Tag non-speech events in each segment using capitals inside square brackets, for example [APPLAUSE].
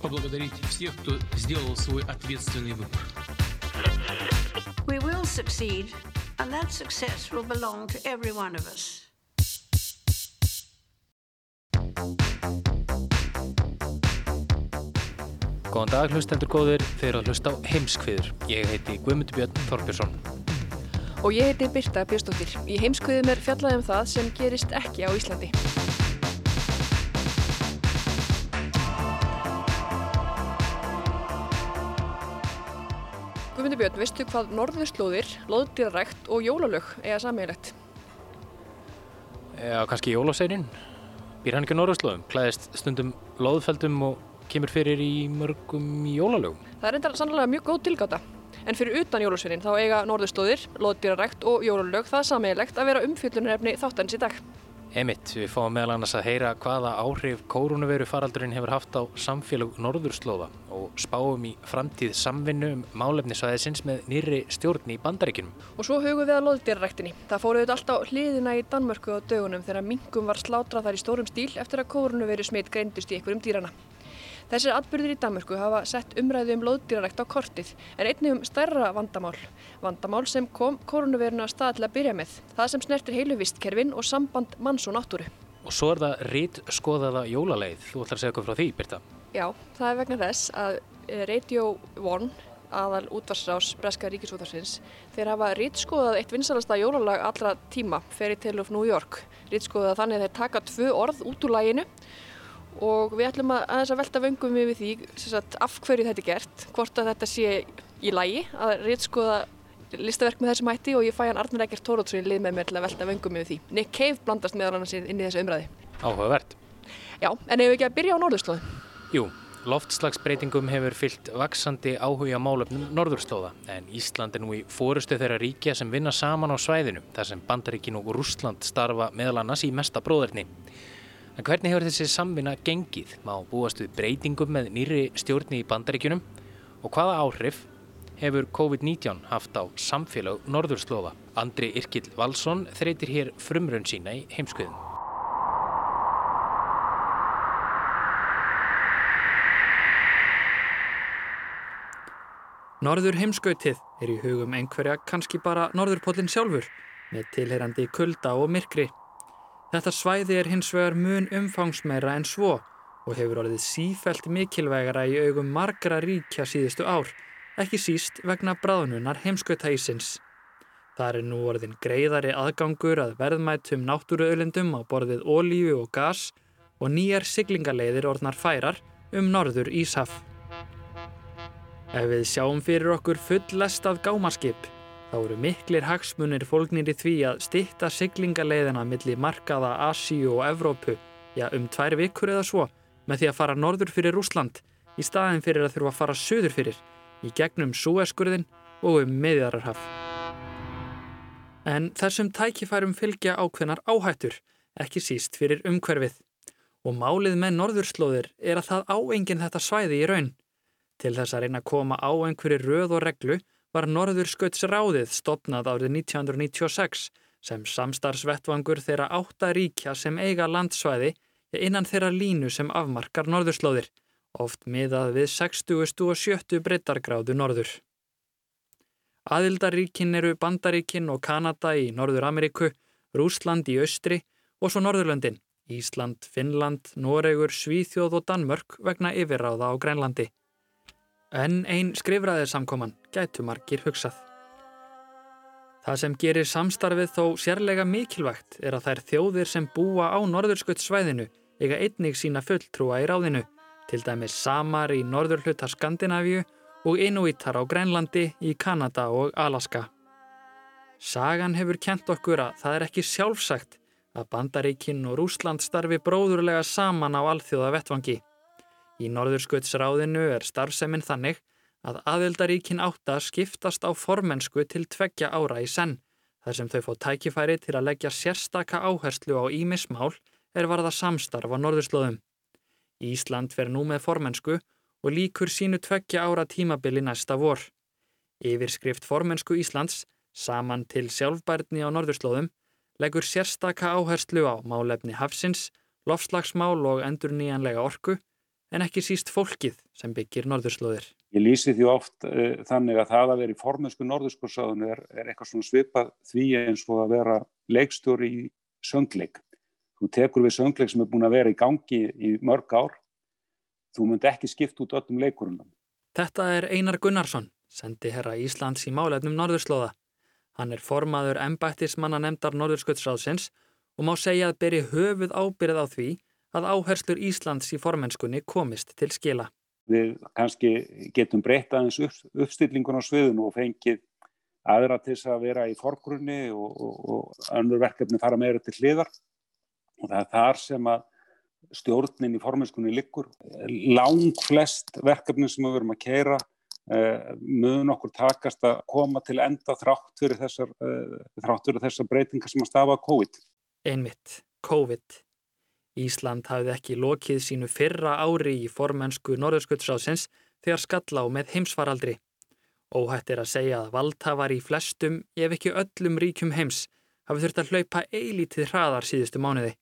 поблагодарить всех, кто сделал свой ответственный выбор. We will succeed, and that success will belong to every one of us. Góðan dag, hlustendur góðir, þeir að hlusta á heimskviður. Ég heiti Guðmundur Björn Þorbjörnsson. Og ég heiti Birta Björnsdóttir. Í heimskviðum er fjallaðum það sem gerist ekki á Íslandi. Guðmundur Björn, veistu hvað norðurslóðir, loðdýrarækt og jólalög eiga sammeilegt? Já, kannski jólaseirin. Býr hann ekki á norðurslóðum, klæðist stundum loðfeldum og kemur fyrir í mörgum jólalögum. Það er enda sannlega mjög góð tilgáta. En fyrir utan jólasveinin þá eiga norðurslóðir, loðdýrarækt og jólalög það sammeilegt að vera umfjöldunarefni þáttans í dag. Emitt, við fáum meðal annars að heyra hvaða áhrif kórunveru faraldurinn hefur haft á samfélag norðurslóða og spáum í framtíð samvinnu um málefnisvæðisins með nýri stjórn í bandaríkinum. Og svo hugum við að loðdýraræktinni. Það fóruð alltaf hliðina í Danmörku á dögunum þegar mingum var slátrað þar í stórum stíl eftir að kórunveru smitt greindust í einhverjum dýrana. Þessir atbyrðir í Danmörku hafa sett umræðu um loðdýrarækt á kortið en einnig um stærra vandamál. Vandamál sem kom koronaviruna að byrja með. Það sem snertir heilu vistkerfin og samband manns og náttúru. Og svo er það rít skoðaða jólaleið. Þú ætlar að segja eitthvað frá því, Birta? Já, það er vegna þess að Radio One, aðal útvarsrás Breska ríkisútvarsins, þeir hafa rít skoðað eitt vinsalasta jólalag allra tíma, Fairy Tale of New York. Rít skoðað þannig að þeir taka tvö orð út úr læginu og við ætlum að aðeins að velta vöngum við því sagt, af hverju þetta er gert, hvort að þetta sé í lægi, að reytskoða listaverk með þessum hætti og ég fæ hann Arnur Ekkert Tórótsson í lið með mér til að velta vöngum við því. Nick Cave blandast meðal annars inn í þessu umræði. Áhugavert. Já, en hefur ekki að byrja á norðurslóðu? Jú, loftslagsbreytingum hefur fyllt vaksandi áhuga málöfnum norðurslóða en Ísland er nú í fórustu þeirra ríkja sem vinna saman á svæðinu þar sem Bandaríkin og Rúsland starfa meðal annars í mesta bróðurni. En hvernig hefur þessi samvinna gengið? Má búast við breytingum með nýri stjórni í bandaríkunum? Og hvaða áhrif hefur COVID-19 haft á samfélag Norðurslóða? Andri Irkild Valsson þreytir hér frumrönn sína í heimskuðum. Norður heimskautið er í hugum einhverja kannski bara Norðurpóllin sjálfur með tilherandi kulda og myrkri. Þetta svæði er hins vegar mun umfangsmeira en svo og hefur orðið sífælt mikilvægara í augum margra ríkja síðustu ár, ekki síst vegna bráðnunar heimskautæsins. Það er nú orðin greiðari aðgangur að verðmætum náttúruauðlendum á borðið ólíu og gas og nýjar siglingaleiðir orðnar færar um norður Íshaf. Ef við sjáum fyrir okkur full lestað gámaskip Þá eru miklir hagsmunir fólknir í því að stitta siglingaleiðina millir markaða Asíu og Evrópu, já um tvær vikur eða svo, með því að fara norður fyrir Rúsland í staðin fyrir að þurfa að fara söður fyrir, í gegnum Súeskurðin og um meðjararhaf. En þessum tækifærum fylgja ákveðnar áhættur, ekki síst fyrir umhverfið. Og málið með norðurslóðir er að það áengin þetta svæði í raun. Til þess að reyna að koma á einhverju röð og reglu var Norðurskautsráðið stopnað árið 1996 sem samstarfsvettvangur þeirra átta ríkja sem eiga landsvæði innan þeirra línu sem afmarkar norðurslóðir, oft miðað við 60. og 70. breytargráðu norður. Aðildaríkin eru Bandaríkin og Kanada í Norður Ameríku, Rúsland í Austri og svo Norðurlöndin, Ísland, Finnland, Noregur, Svíþjóð og Danmörk vegna yfirráða á Grænlandi. En einn skrifræðisamkoman gætu margir hugsað. Það sem gerir samstarfið þó sérlega mikilvægt er að þær þjóðir sem búa á norðurskuttsvæðinu eiga einnig sína fulltrúa í ráðinu, til dæmis Samar í norðurhlutar Skandinavíu og Inuitar á Grænlandi í Kanada og Alaska. Sagan hefur kent okkur að það er ekki sjálfsagt að Bandaríkin og Rúsland starfi bróðurlega saman á alþjóða vettvangi. Í Norðurskautsráðinu er starfseminn þannig að aðeldaríkin átta skiptast á formensku til tveggja ára í senn, þar sem þau fá tækifæri til að leggja sérstaka áherslu á ímismál er varða samstarf á norðurslóðum. Ísland fer nú með formensku og líkur sínu tveggja ára tímabili næsta vor. Yfirskrift formensku Íslands, saman til sjálfbærni á norðurslóðum, leggur sérstaka áherslu á málefni hafsins, lofslagsmál og endur nýjanlega orku, en ekki síst fólkið sem byggir norðurslóðir. Ég lýsi því oft uh, þannig að það að vera í formensku norðurskórsáðun er, er eitthvað svona svipað því eins og að vera leikstjóri í söngleik. Þú tekur við söngleik sem er búin að vera í gangi í mörg ár. Þú myndi ekki skipta út öllum leikurunum. Þetta er Einar Gunnarsson, sendi herra Íslands í málefnum norðurslóða. Hann er formaður embættismanna nefndar norðursköldsráðsins og má segja að beri höfuð ábyrð á því að áherslur Íslands í formenskunni komist til skila. Við kannski getum breyta aðeins upp, uppstillingun á sviðinu og fengið aðra til þess að vera í forgrunni og, og, og önnur verkefni fara meira til hliðar og það er þar sem að stjórnin í formenskunni liggur. Lang flest verkefni sem við verum að keira Uh, mun okkur takast að koma til enda þrátt fyrir þessar, uh, þrátt fyrir þessar breytingar sem að stafa COVID. Einmitt, COVID. Ísland hafði ekki lokið sínu fyrra ári í formensku Norðurskjöldsrásins þegar skalla á með heimsfaraldri. Óhætt er að segja að valdhafar í flestum, ef ekki öllum ríkjum heims, hafi þurft að hlaupa eilítið hraðar síðustu mánuði.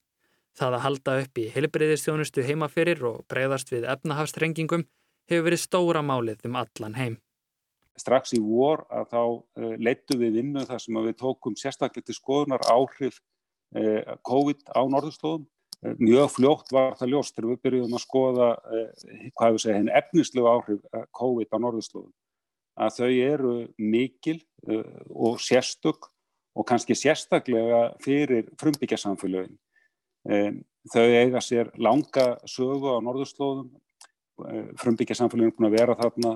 Það að halda upp í heilbreyðistjónustu heimaferir og breyðast við efnahafstrengingum hefur verið stóra málið um allan heim. Strax í vor að þá uh, leittu við vinnu þar sem við tókum sérstaklega til skoðunar áhrif uh, COVID á norðurslóðum. Mjög fljótt var það ljóst þegar við byrjuðum að skoða hvað við segja henn efnislegu áhrif COVID á norðurslóðum. Að þau eru mikil og sérstök og kannski sérstaklega fyrir frumbyggjarsamfélögin. Um, þau eiga sér langa sögu á norðurslóðum Eh, frumbyggja samfélagin er búin að vera þarna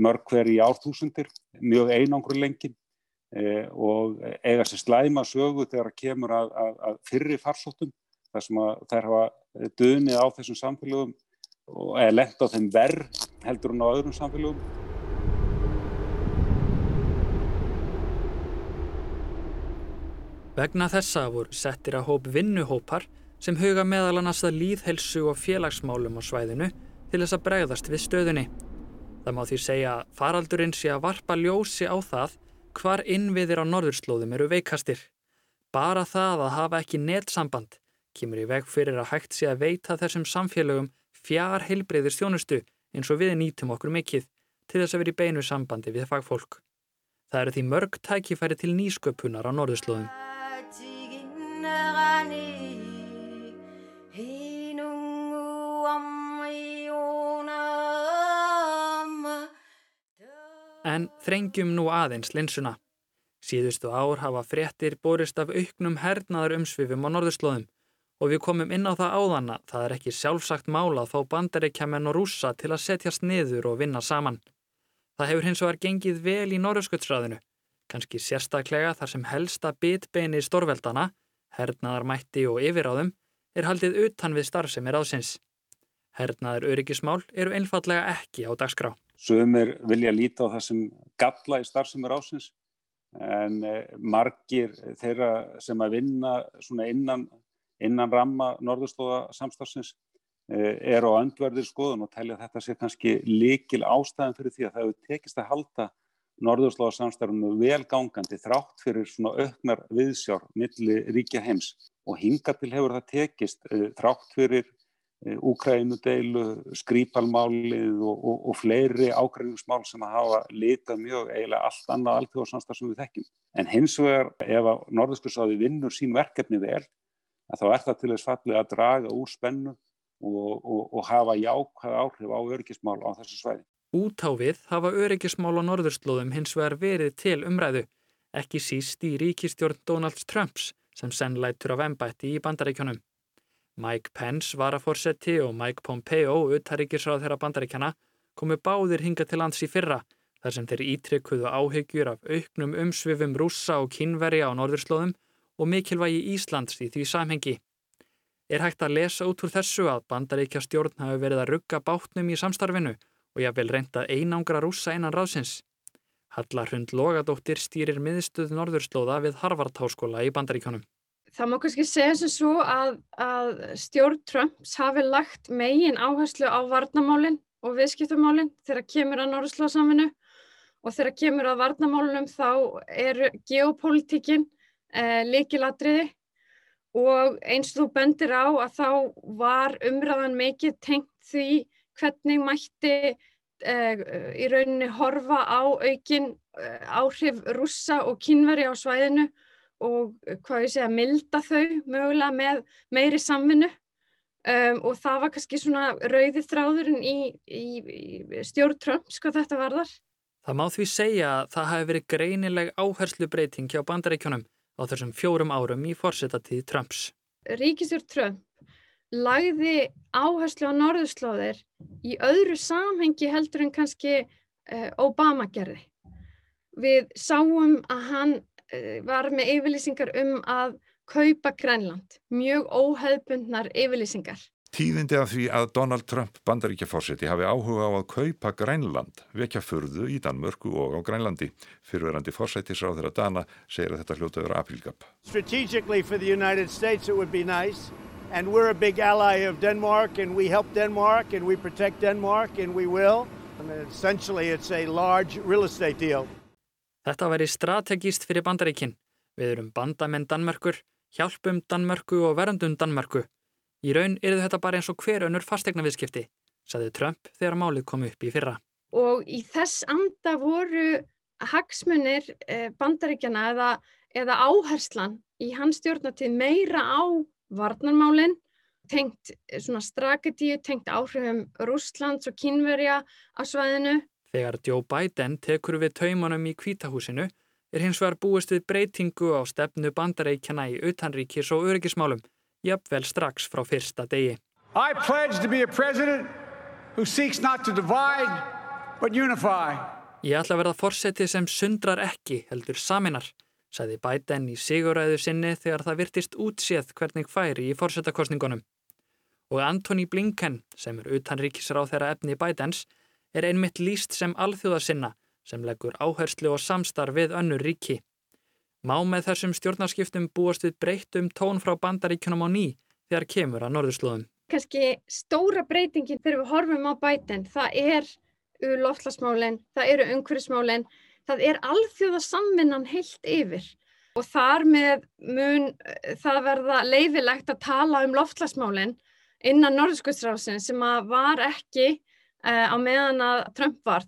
mörg hver í árþúsundir, mjög einangur lengin eh, og eiga sér slæma sögu þegar kemur að, að, að fyrri farsóttum þar sem að þær hafa dönið á þessum samfélagum og eða lent á þeim verð heldur hún á öðrum samfélagum. Vegna þessa voru settir að hóp vinnuhópar sem huga meðal annars að líðhelsu og félagsmálum á svæðinu til þess að bregðast við stöðunni. Það má því segja að faraldurinn sé að varpa ljósi á það hvar innviðir á norðurslóðum eru veikastir. Bara það að hafa ekki netsamband kemur í veg fyrir að hægt sé að veita þessum samfélögum fjár heilbreyðir stjónustu eins og við nýtum okkur mikill til þess að vera í beinu sambandi við fagfólk. Það eru því mörg tækifæri til nýsköpunar á norðurslóðum. En þrengjum nú aðeins linsuna. Síðustu ár hafa fréttir borist af auknum hernaðar umsvifum á norðurslóðum og við komum inn á það áðana það er ekki sjálfsagt mála fá bandaríkjaman og rúsa til að setjast niður og vinna saman. Það hefur hins vegar gengið vel í norðursköldsræðinu, kannski sérstaklega þar sem helsta bitbeini stórveldana, hernaðarmætti og yfiráðum, er haldið utan við starfsemir ásins. Hernaðar öryggismál eru einfallega ekki á dagskrá. Sumir vilja líta á það sem galla í starfsemur ásins en eh, margir þeirra sem að vinna innan, innan ramma norðurslóða samstafsins eh, er á öndverðir skoðun og telja þetta sé kannski líkil ástæðan fyrir því að það hefur tekist að halda norðurslóða samstafnum velgangandi þrátt fyrir svona auknar viðsjár milli ríkja heims og hinga til hefur það tekist eh, þrátt fyrir Úkrænudeilu, skrýpalmálið og, og, og fleiri ágræningsmál sem að hafa litað mjög eiginlega allt annað alþjóðsanstar sem við þekkjum. En hins vegar ef að Norðurskursáði vinnur sín verkefni vel, þá er það til þess fallið að draga úr spennu og, og hafa jákvæð áhrif á öryggismál á þessu svæði. Útávið hafa öryggismál á Norðurslóðum hins vegar verið til umræðu, ekki síst í ríkistjórn Donald Trumps sem senn lætur af ennbætti í bandaríkjónum. Mike Pence varaforsetti og Mike Pompeo, uttaríkisráð þeirra bandaríkjana, komu báðir hinga til lands í fyrra þar sem þeir ítrykkuðu áhegjur af auknum umsvifum rússa og kynveri á norðurslóðum og mikilvægi Íslands í því samhengi. Er hægt að lesa út úr þessu að bandaríkja stjórn hafi verið að rugga bátnum í samstarfinu og jáfnvel reynda einangra rúsa innan ráðsins. Halla Hrund Logadóttir stýrir miðstuð Norðurslóða við Harvard Háskóla í Bandaríkjónum. Það má kannski segja sem svo að, að stjórn Trumps hafi lagt megin áherslu á varnamálinn og viðskiptumálinn þegar kemur að Norðurslóðsaminu og þegar kemur að varnamálunum þá er geopolítikinn eh, líkilatriði og eins og þú bendir á að þá var umræðan mikið tengt því hvernig mætti Eh, í rauninni horfa á aukin eh, áhrif rússa og kínveri á svæðinu og hvað ég segja, milda þau mögulega með meiri samvinnu. Um, og það var kannski svona rauði þráðurinn í, í, í stjórn Trumps hvað þetta varðar. Það má því segja að það hafi verið greinileg áherslu breyting hjá bandaríkjónum á þessum fjórum árum í fórsetatíð Trumps. Ríkistjórn Trump lagði áherslu á norðurslóðir í öðru samhengi heldur en kannski uh, Obama gerði. Við sáum að hann uh, var með yfirlýsingar um að kaupa Grænland, mjög óheðbundnar yfirlýsingar. Tíðindi af því að Donald Trump bandaríkjafórseti hafi áhuga á að kaupa Grænland vekja furðu í Danmörku og á Grænlandi. Fyrirverandi fórsetisráð þeirra Dana segir að þetta hljóta vera aprílgap. Strategically for the United States it would be nice and we're a big ally of Denmark and we help Denmark and we protect Denmark and we will. And essentially it's a large real estate deal. Þetta væri strategíst fyrir bandaríkinn. Við erum bandamenn Danmörkur, hjálpum Danmörku og verandum Danmörku. Í raun eru þetta bara eins og hver önnur fastegna viðskipti, saði Trump þegar málið kom upp í fyrra. Og í þess anda voru hagsmunir eh, bandaríkjana eða, eða áherslan í hans stjórnatíð meira á varnarmálinn, tengt eh, svona strategíu, tengt áhrifum Rúslands og Kínverja á svæðinu. Þegar Joe Biden tekur við taumunum í kvítahúsinu er hins vegar búist við breytingu á stefnu bandareikjana í utanríkis og öryggismálum, jafnvel strax frá fyrsta degi. I pledge to be a president who seeks not to divide but unify. Ég ætla að verða fórsetið sem sundrar ekki heldur saminar sagði Biden í siguræðu sinni þegar það virtist útséð hvernig færi í fórsetakostningunum. Og Antoni Blinken, sem er utanríkisráð þeirra efni Bidens, er einmitt líst sem alþjóðarsinna sem leggur áherslu og samstarf við önnur ríki. Má með þessum stjórnarskiptum búast við breyttum tón frá bandaríkunum á ný þegar kemur að norðurslóðum. Kanski stóra breytingin þegar við horfum á Biden, það er loftlasmálinn, það eru umhverfismálinn, það er alþjóðasamvinnan heilt yfir og þar með mun eh, það verða leifilegt að tala um loftlagsmálinn innan Norðskvöldsrásin sem var ekki uh, á meðan að Trump var.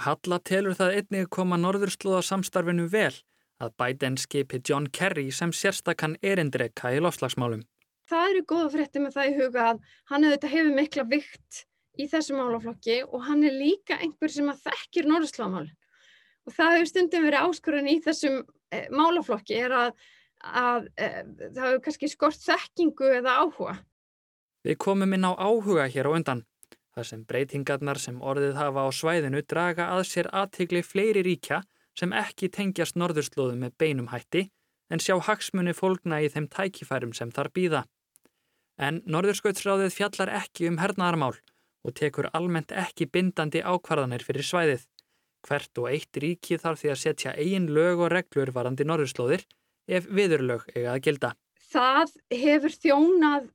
Halla telur það einnig koma Norðurslóða samstarfinu vel að Biden skipi John Kerry sem sérstakann erindreika í loftslagsmálum. Það eru góða frétti með það í huga að hann hefur mikla vikt í þessu málaflokki og hann er líka einhver sem að þekkir Norðurslóðamálinn og það hefur stundum verið áskurðan í þessum e, málaflokki er að, að e, það hefur kannski skort þekkingu eða áhuga. Við komum inn á áhuga hér á undan. Það sem breytingarnar sem orðið hafa á svæðinu draga að sér aðtegli fleiri ríkja sem ekki tengjast norðurslóðum með beinum hætti en sjá hagsmunni fólkna í þeim tækifærum sem þar býða. En Norðurskautsráðið fjallar ekki um hernaðarmál og tekur almennt ekki bindandi ákvarðanir fyrir svæðið. Hvert og eitt ríki þarf því að setja eigin lög og reglur varandi norðurslóðir ef viðurlög eiga að gilda. Það hefur þjónað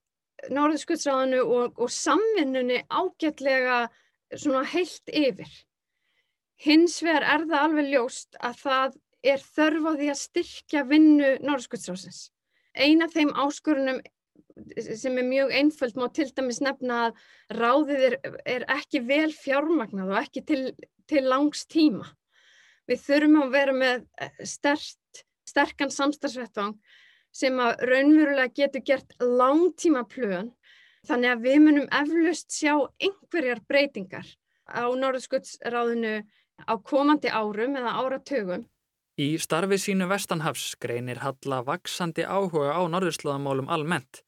norðurskjöldsráðinu og, og samvinnunni ágætlega heilt yfir. Hins vegar er það alveg ljóst að það er þörf á því að styrkja vinnu norðurskjöldsráðsins. Eina þeim áskurunum sem er mjög einföld má til dæmis nefna að ráðið er, er ekki vel fjármagnað og ekki til til langs tíma. Við þurfum að vera með eh, stert, sterkan samstagsvettvang sem að raunverulega getur gert langtíma plön þannig að við munum eflust sjá einhverjar breytingar á Norðskjöldsráðinu á komandi árum eða áratögum. Í starfi sínu Vestanhafs greinir Halla vaksandi áhuga á norðurslóðamálum almennt.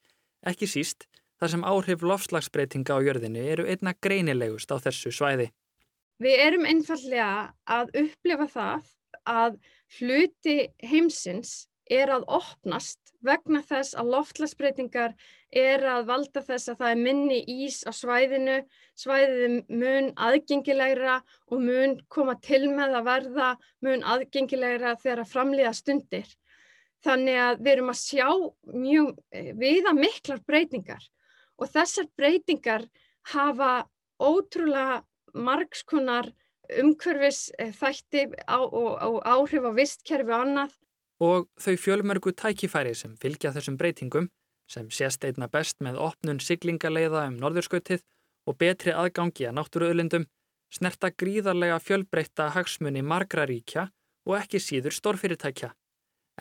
Ekki síst þar sem áhrif lofslagsbreytinga á jörðinu eru einna greinilegust á þessu svæði. Við erum einfallega að upplifa það að hluti heimsins er að opnast vegna þess að loftlagsbreytingar er að valda þess að það er minni ís á svæðinu, svæðið mun aðgengilegra og mun koma til með að verða mun aðgengilegra þegar að framlýða stundir. Þannig að við erum að sjá mjög eh, viða miklar breytingar og þessar breytingar hafa ótrúlega margskonar umhverfis þætti á, og, og áhrif á vistkerfi og annað. Og þau fjölmörgu tækifæri sem fylgja þessum breytingum, sem sést einna best með opnun siglingaleiða um norðurskautið og betri aðgangi að náttúruöðlindum, snerta gríðarlega fjölbreytta hagsmunni margra ríkja og ekki síður stórfyrirtækja.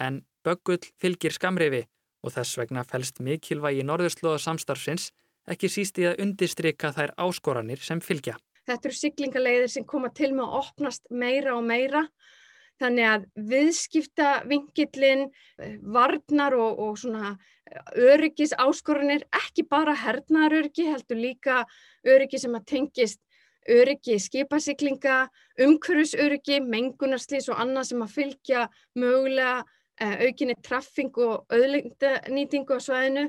En böggull fylgir skamrifi og þess vegna fælst mikilvægi norðurslóða samstarfsins ekki síst í að undistrykka þær áskoranir sem fylgja. Þetta eru siglingaleiðir sem koma til með að opnast meira og meira. Þannig að viðskipta vingillin, eh, varnar og, og svona eh, öryggis áskoranir, ekki bara hernaðaröryggi, heldur líka öryggi sem að tengist öryggi skipasiklinga, umhverfisöryggi, mengunarslýs og annað sem að fylgja mögulega eh, aukinni traffing og auðlindnýtingu á svæðinu.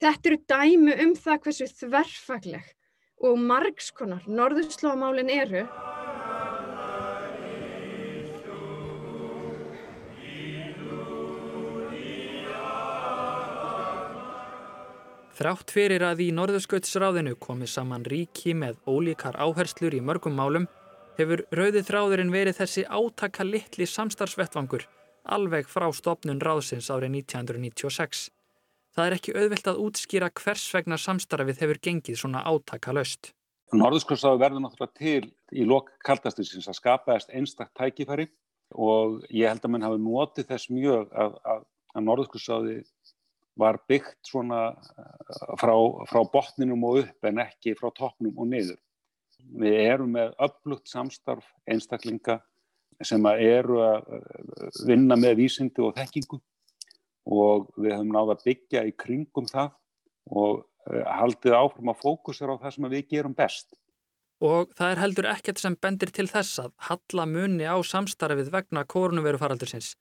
Þetta eru dæmi um það hversu þverfagleg og margskonar norðurslóamálin eru. Þrátt fyrir að í Norðurskautsráðinu komi saman ríki með ólíkar áherslur í mörgum málum hefur rauði þráðurinn verið þessi átaka litli samstarfsvettvangur alveg frá stopnun ráðsins árið 1996. Það er ekki auðvilt að útskýra hvers vegna samstarfið hefur gengið svona átaka löst. Norðurskjórnsáðu verður náttúrulega til í lok kaldastinsins að skapaðast einstaktt tækifæri og ég held að mann hafi notið þess mjög að, að, að Norðurskjórnsáði var byggt svona eh, frá, frá botninum og upp en ekki frá toppnum og niður. Við erum með upplugt samstarf einstaklinga sem eru að vinna með vísindi og þekkingu og við höfum náða að byggja í kringum það og eh, haldið áfram að fókusera á það sem við gerum best. Og það er heldur ekkert sem bendir til þess að halla munni á samstarfið vegna kórnuverufaraldursins,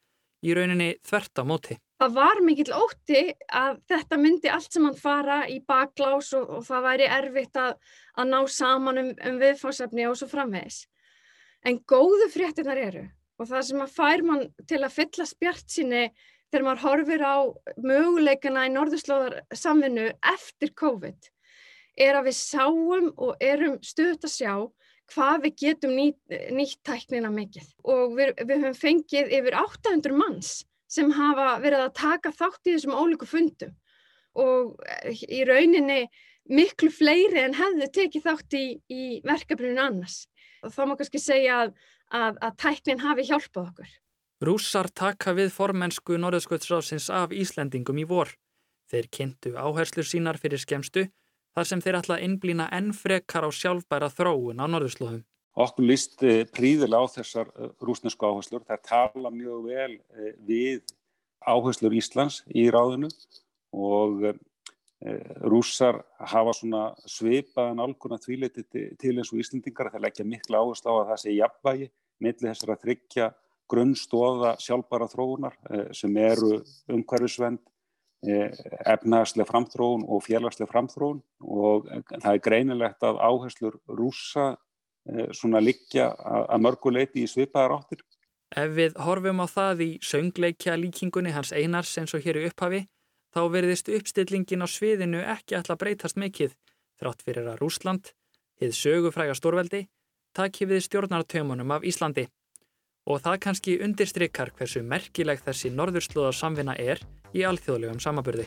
í rauninni þvert á móti. Það var mikill ótti að þetta myndi allt sem hann fara í baklás og, og það væri erfitt að, að ná saman um, um viðfársefni og svo framvegis. En góðu fréttinar eru og það sem að fær mann til að fylla spjart síni þegar maður horfir á möguleikana í norðurslóðar samvinnu eftir COVID er að við sáum og erum stuðt að sjá hvað við getum nýtt, nýtt tæknina mikið og við, við höfum fengið yfir 800 manns sem hafa verið að taka þátt í þessum ólíku fundum og í rauninni miklu fleiri en hefðu tekið þátt í, í verkefninu annars og þá má kannski segja að, að, að tæknin hafi hjálpað okkur. Rússar taka við formensku Norðurskjöldsrásins af Íslendingum í vor. Þeir kynntu áherslur sínar fyrir skemstu þar sem þeir ætla að innblýna enn frekar á sjálfbæra þróun á Norðurslóðum. Okkur líst eh, príðilega á þessar eh, rúsnesku áherslur. Það tala mjög vel eh, við áherslur Íslands í ráðinu og rússar hafa svona svipaðan álguna þvíleiti til eins og Íslendingar. Það leggja miklu áherslu á að það sé jafnvægi millir þessar að tryggja grunnstóða sjálfbara þróunar eh, sem eru umhverfisvend, eh, efnagslega framþróun og félagslega framþróun og það er greinilegt að áherslur rúsa eh, svona liggja að mörguleiti í svipaðar áttir. Ef við horfum á það í söngleikja líkingunni hans einars eins og hér í upphafi, þá verðist uppstillingin á sviðinu ekki alltaf breytast mikið, þrátt fyrir að Rúsland, hið sögufræga stórveldi, takki við stjórnartömunum af Íslandi og það kannski undirstrykkar hversu merkileg þessi norðurslóða samvinna er í alþjóðlegum samaburði.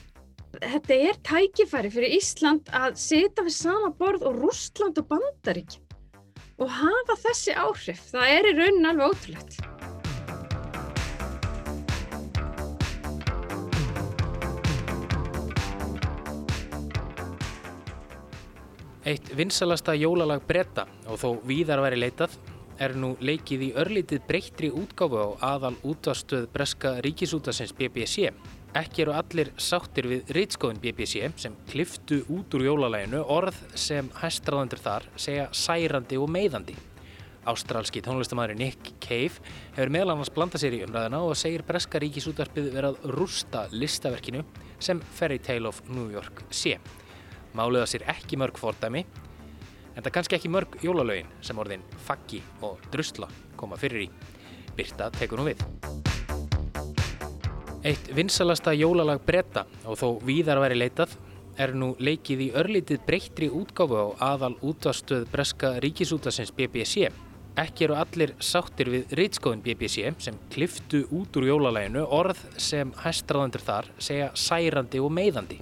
Þetta er tækifæri fyrir Ísland að setja við sama borð og Rústland og Bandarík og hafa þessi áhrif. Það er í raunin alveg ótrúlegt. Eitt vinsalasta jólalag bretta og þó víðar væri leitað er nú leikið í örlítið breyttri útgáfu á aðal útvarstöð breska ríkisútasins BBC. Ekki eru allir sáttir við reitskóðin BBC sem kliftu út úr jólalæginu orð sem hæstraðandur þar segja særandi og meiðandi. Ástralski tónlistamæður Nick Cave hefur meðal annars blandað sér í umræðina og segir Breska ríkisútarpið verið að rústa listaverkinu sem Fairy Tale of New York sé. Máliða sér ekki mörg fordæmi, en það kannski ekki mörg jólalögin sem orðin faggi og drusla koma fyrir í. Birta tekur nú við. Eitt vinsalasta jólalag bretta og þó víðar væri leitað er nú leikið í örlítið breyttri útgáfu á aðal útvarstöð Breska ríkisútasins BBC. Ekki eru allir sáttir við reytskóðin BBC sem kliftu út úr jólalæginu orð sem hæstraðandur þar segja særandi og meiðandi.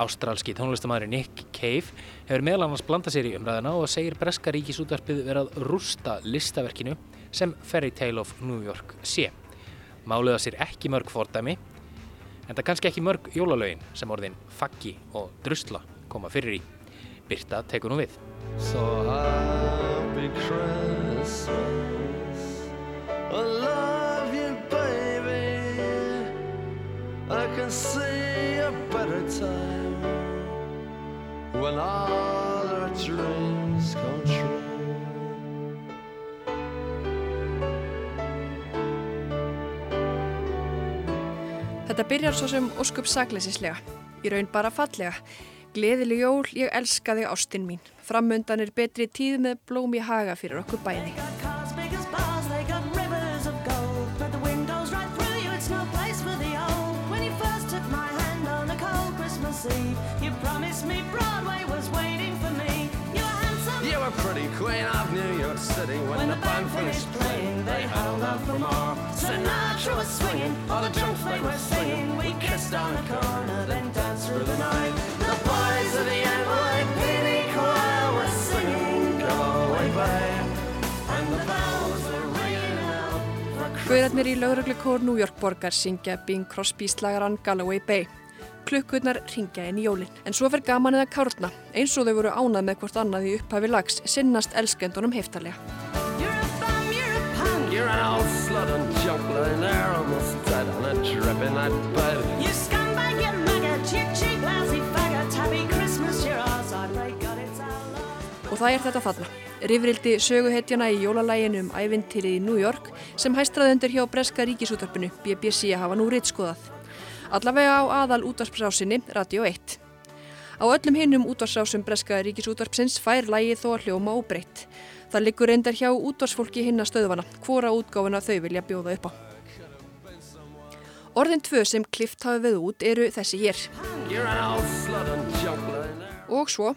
Ástralski tónlistamæður Nick Cave hefur meðal annars blandað sér í umræðina og segir Breska ríkisútarpið verið að rústa listaverkinu sem Fairy Tale of New York sé. Máliða sér ekki mörg fordæmi en það kannski ekki mörg jólalögin sem orðin faggi og drusla koma fyrir í. Birta tekur nú við. So happy Christmas I love you baby I can see a better time When all our dreams Þetta byrjar svo sem óskup sakleisislega, í raun bara fallega. Gleðileg jól, ég elska þig ástinn mín. Framöndan er betri tíð með blóm í haga fyrir okkur bæði. pretty queen of New York City When, when the band finished playing They held out for more Sinatra was swinging All the drunks they were singing We kissed on the corner Then danced through the night. The boys of the NYPD choir were singing Go away babe And the bells were ringing out Guðarnir í lauruglukór New York borgar syngja Bing Crosby slagaran Galloway Bay klukkurnar ringja inn í jólinn. En svo fer gaman eða kárna, eins og þau voru ánað með hvort annað í upphafi lags, sinnast elskendunum heftarlega. Og það er þetta þarna. Rifrildi söguhetjana í jólalæginu um ævintýrið í New York sem hæstraðundur hjá Breska ríkisúttarpinu BBC hafa nú rittskoðað allavega á aðal útvarsrásinni Radio 1. Á öllum hinnum útvarsrásum Breska ríkisútvarpsins fær lægið þó að hljóma óbreytt. Það liggur reyndar hjá útvarsfólki hinna stöðvana, hvora útgáfuna þau vilja bjóða upp á. Orðin tvö sem klift hafi við út eru þessi hér. Og svo...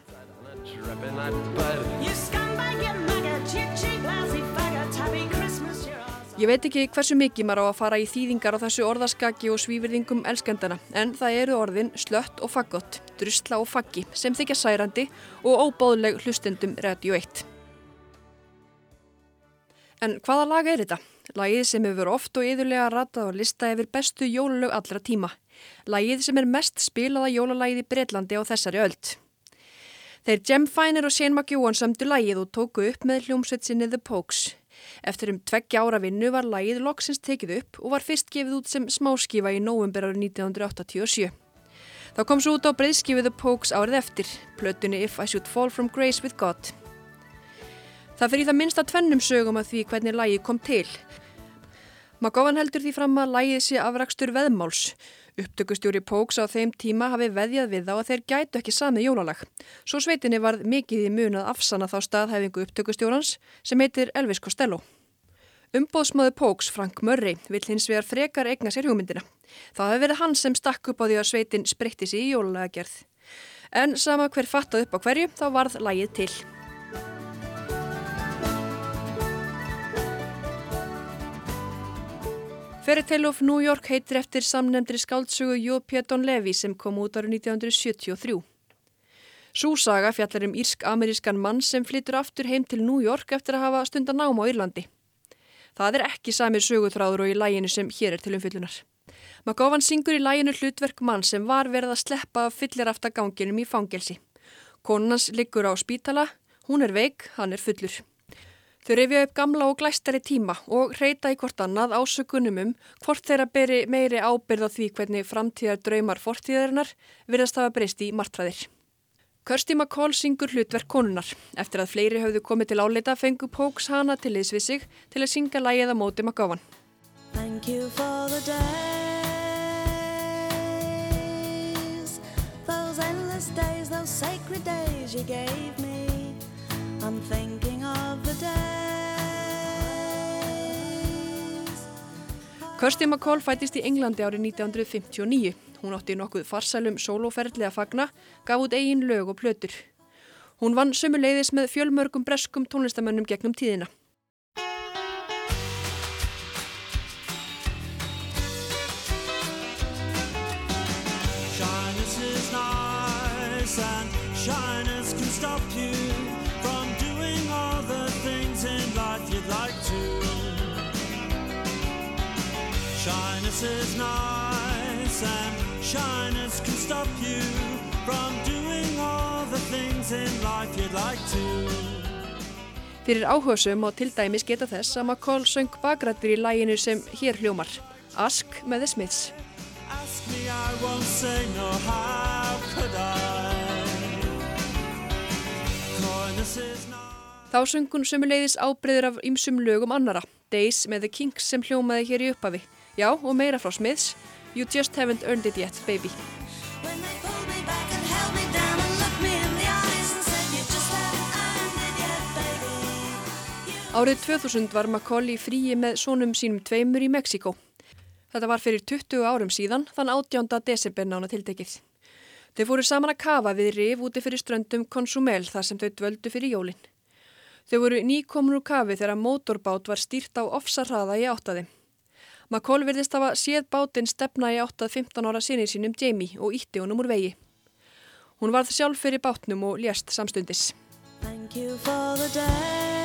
Ég veit ekki hversu mikið maður á að fara í þýðingar á þessu orðaskaki og svífyrðingum elskendana en það eru orðin slött og faggott, drusla og faggi sem þykja særandi og óbáðleg hlustendum Radio 1. En hvaða lag er þetta? Lagið sem hefur oft og yðurlega ratað á lista yfir bestu jólalög allra tíma. Lagið sem er mest spilaða jólalagið í Breitlandi á þessari öld. Þeir Jem Finer og Shane McEwan samtu lagið og tóku upp með hljómsveitsinni The Pokes. Eftir um tveggja ára vinnu var lægið loksins tekið upp og var fyrst gefið út sem smáskifa í nóvember árið 1987. Það kom svo út á breyðskifið The Pokes árið eftir, plötunni If I Should Fall From Grace With God. Það fyrir það minnsta tvennum sögum að því hvernig lægið kom til. Magofan heldur því fram að lægið sé afrakstur veðmáls. Upptökustjóri Póks á þeim tíma hafi veðjað við þá að þeir gætu ekki sami jólalag. Svo sveitinni varð mikið í mun að afsanna þá staðhæfingu upptökustjórans sem heitir Elvis Costello. Umbóðsmaður Póks, Frank Murray, vill hins vegar frekar egna sér hugmyndina. Það hefði verið hann sem stakk upp á því að sveitin spreytti sér í jólalagerð. En sama hver fattað upp á hverju, þá varð lægið til. Fairy Tale of New York heitir eftir samnefndri skáldsögu Jó Péton Levi sem kom út árið 1973. Súsaga fjallar um írsk-amerískan mann sem flyttur aftur heim til New York eftir að hafa stundan náma á Írlandi. Það er ekki samir sögutráður og í læginu sem hér er til umfyllunar. Magofan syngur í læginu hlutverk mann sem var verið að sleppa fyllir ganginum í fangelsi. Konans liggur á spítala, hún er veik, hann er fullur. Þau rifja upp gamla og glæstari tíma og reyta í hvort annað ásökunum um hvort þeirra beri meiri ábyrð á því hvernig framtíðar draumar fortíðarinnar virðast hafa breyst í martræðir. Kirsty McCall syngur hlutverk konunar. Eftir að fleiri höfðu komið til áleita fengu Póks hana til liðs við sig til að synga lægið á móti McGowan. Thank you for the days Those endless days, those sacred days you gave me I'm thinking of the days Kirsty McCall fætist í Englandi árið 1959. Hún átti nokkuð farsælum sólóferðli að fagna, gaf út eigin lög og plötur. Hún vann sömuleiðis með fjölmörgum breskum tónlistamönnum gegnum tíðina. Fyrir áhugasum og til dæmis geta þess að McCall söng bakrættur í læginu sem hér hljómar, Ask með The Smiths. Ask me, I won't say no, how could I? Coyness is nice. Þá söng hún sömuleiðis ábreyður af ymsum lögum annara, Days með The Kinks sem hljómaði hér í upphafi. Já, og meira frá Smiths, You Just Haven't Earned It Yet, Baby. Árið 2000 var McCall í fríi með sónum sínum tveimur í Mexiko. Þetta var fyrir 20 árum síðan, þann 18. desember nána tiltekið. Þau fóru saman að kafa við rif úti fyrir ströndum Consumel þar sem þau dvöldu fyrir jólinn. Þau voru nýkomur úr kafi þegar mótorbát var stýrt á ofsarraða í áttaði. McCall virðist hafa séð bátinn stefna í áttað 15 ára sinni sínum Jamie og ítti honum úr vegi. Hún varð sjálf fyrir bátnum og lést samstundis. Thank you for the days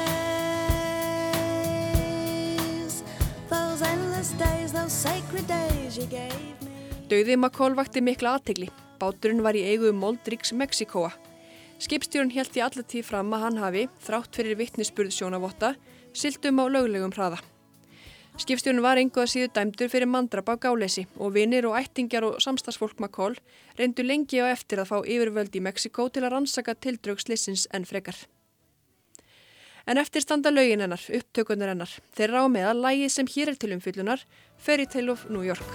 Dauði McCall vakti mikla aðtegli. Báturinn var í eigu Moldriks Mexikoa. Skipstjórun held í allatíð fram að hann hafi, þrátt fyrir vittnisspurð sjónavotta, siltum á löglegum hraða. Skipstjórun var engu að síðu dæmdur fyrir mandrap á gáleysi og vinir og ættingjar og samstagsfólk McCall reyndu lengi á eftir að fá yfirvöld í Mexiko til að rannsaka tildrögslissins en frekar. En eftir standa lögin hennar, upptökunar hennar, þeirra á meðal lægið sem hér er til umfyllunar, Fairy Tale of New York.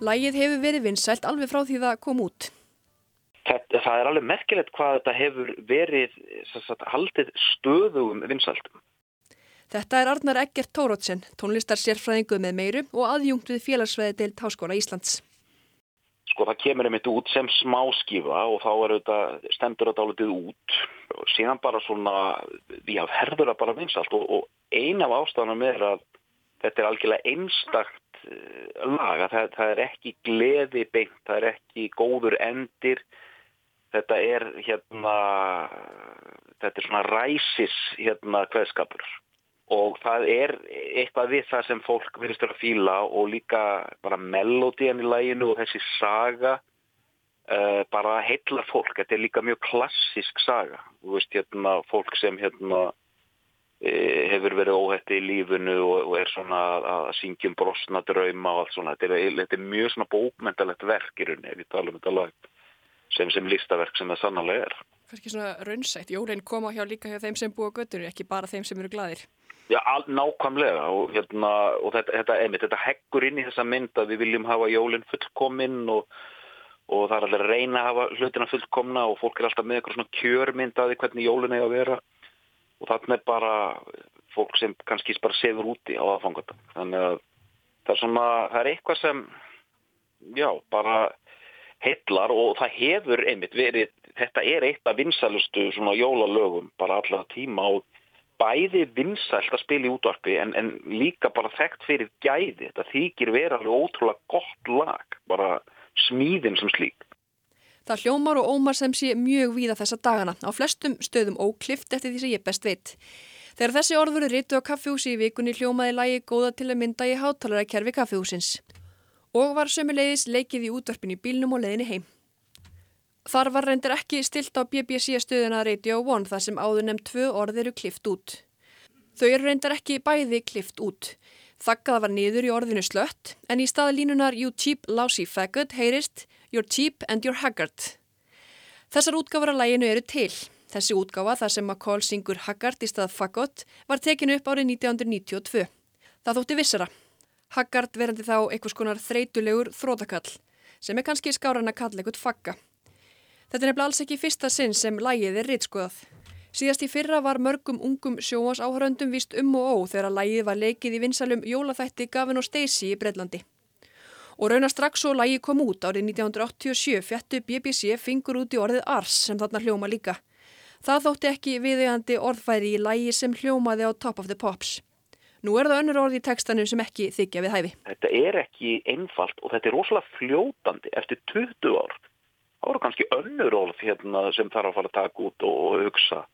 Lægið hefur verið vinsælt alveg frá því það kom út. Þetta, það er alveg merkilegt hvað þetta hefur verið sagt, haldið stöðugum vinsaldum. Þetta er Arnar Eggert Tórótsen, tónlistar sérfræðinguð með meiru og aðjungt við félagsfræði deilt Háskóla Íslands. Sko það kemur einmitt út sem smáskífa og þá er þetta, stendur þetta álitið út. Og síðan bara svona, já, herður það bara vinsalt og, og eina af ástafanum er að þetta er algjörlega einstakt lag, það, það er ekki gleði beint, það er ekki góður endir, þetta er hérna, þetta er svona ræsis hérna hveðskapur og það er eitthvað við það sem fólk verðist að fíla og líka bara melodían í læginu og þessi saga uh, bara heillar fólk, þetta er líka mjög klassisk saga, þú veist hérna fólk sem hérna hefur verið óhætti í lífunu og, og er svona að syngja um brosna drauma og allt svona. Þetta er, þetta er mjög svona bókmyndalegt verk í rauninni ef við talum um þetta lag sem, sem listaverk sem það sannlega er. Kannski svona raunsætt. Jólinn koma hjá líka hjá þeim sem búa göttur, ekki bara þeim sem eru gladir. Já, al, nákvæmlega og, hérna, og þetta, þetta, einmitt, þetta heggur inn í þessa mynd að við viljum hafa jólinn fullkominn og, og það er allir að reyna að hafa hlutina fullkomna og fólk er alltaf með eitthvað svona kjörmyndaði hvernig jólinn er að vera. Og þarna er bara fólk sem kannski bara sefur úti á aðfangata þannig að það er svona það er eitthvað sem já, bara heillar og það hefur einmitt verið þetta er eitt af vinsalustu svona jólalögum bara allar tíma og bæði vinsælt að spila í útvarpi en, en líka bara þekkt fyrir gæði þetta þykir vera alveg ótrúlega gott lag bara smíðin sem slík Það hljómar og ómar sem sé mjög víða þessa dagana, á flestum stöðum óklift eftir því sem ég best veit. Þegar þessi orður er rítu á kaffihúsi í vikunni hljómaði lægi góða til að mynda í hátalara kerfi kaffihúsins. Og var sömuleiðis leikið í útvarpin í bílnum og leiðinni heim. Þar var reyndir ekki stilt á BBC stöðuna Radio 1 þar sem áður nefn tvö orð eru klift út. Þau eru reyndar ekki bæði klift út. Þakkaða var niður í orðinu slött en í staða línunar You cheap lousy faggot heyrist You're cheap and you're haggard. Þessar útgáfar að læginu eru til. Þessi útgáfa þar sem McCall syngur haggard í stað faggot var tekinu upp árið 1992. Það þótti vissara. Haggard verandi þá einhvers konar þreytulegur þrótakall sem er kannski skáran að kalla eitthvað fagga. Þetta er nefnilega alls ekki fyrsta sinn sem lægið er reytskoðað. Síðast í fyrra var mörgum ungum sjóas áhöröndum vist um og ó þegar lægið var leikið í vinsalum jólaþætti Gavin og Stacey í Breitlandi. Og raunar strax svo lægið kom út árið 1987 fjettu BBC fingur út í orðið Ars sem þarna hljóma líka. Það þótti ekki viðegandi orðfæri í lægi sem hljómaði á Top of the Pops. Nú er það önnur orð í tekstanum sem ekki þykja við hæfi. Þetta er ekki einfalt og þetta er rosalega fljótandi eftir 20 ár. Það voru kannski önnur orð hérna, sem þarf að fara að taka út og hugsa